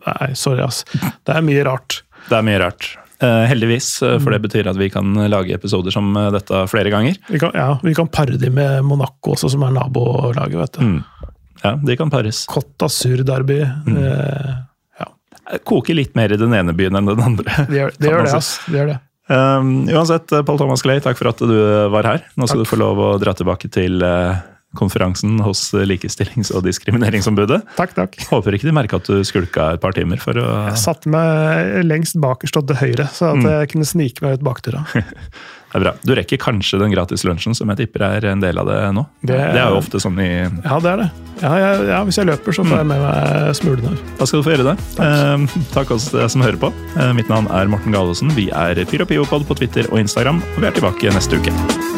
Nei, sorry, ass. Det er mye rart. Det er mye rart. Uh, heldigvis, for det betyr at vi kan lage episoder som dette flere ganger. Vi kan, ja, vi kan pare de med Monaco også, som er nabolaget, vet du. Mm. Ja, de kan pares. Côte Sur-derby. Mm. Uh, koker litt mer i den ene byen enn den andre. Det gjør det, gjør det, ass. det, gjør det. Um, uansett, Paul Thomas Clay, takk for at du var her. Nå skal takk. du få lov å dra tilbake til uh, konferansen hos Likestillings- og diskrimineringsombudet. Takk, takk. Håper ikke de merka at du skulka et par timer for å Jeg satte meg lengst bakerst og til høyre, så at mm. jeg kunne snike meg ut bakdøra. Det er bra. Du rekker kanskje den gratis lunsjen, som jeg tipper er en del av det nå? Det, det er jo ofte sånn i Ja, det er det. Ja, ja, ja hvis jeg løper, så får jeg med meg smulene. Da skal du få gjøre det. Takk, eh, takk oss som hører på. Eh, mitt navn er Morten Galesen. Vi er Pyropiopod på Twitter og Instagram, og vi er tilbake neste uke.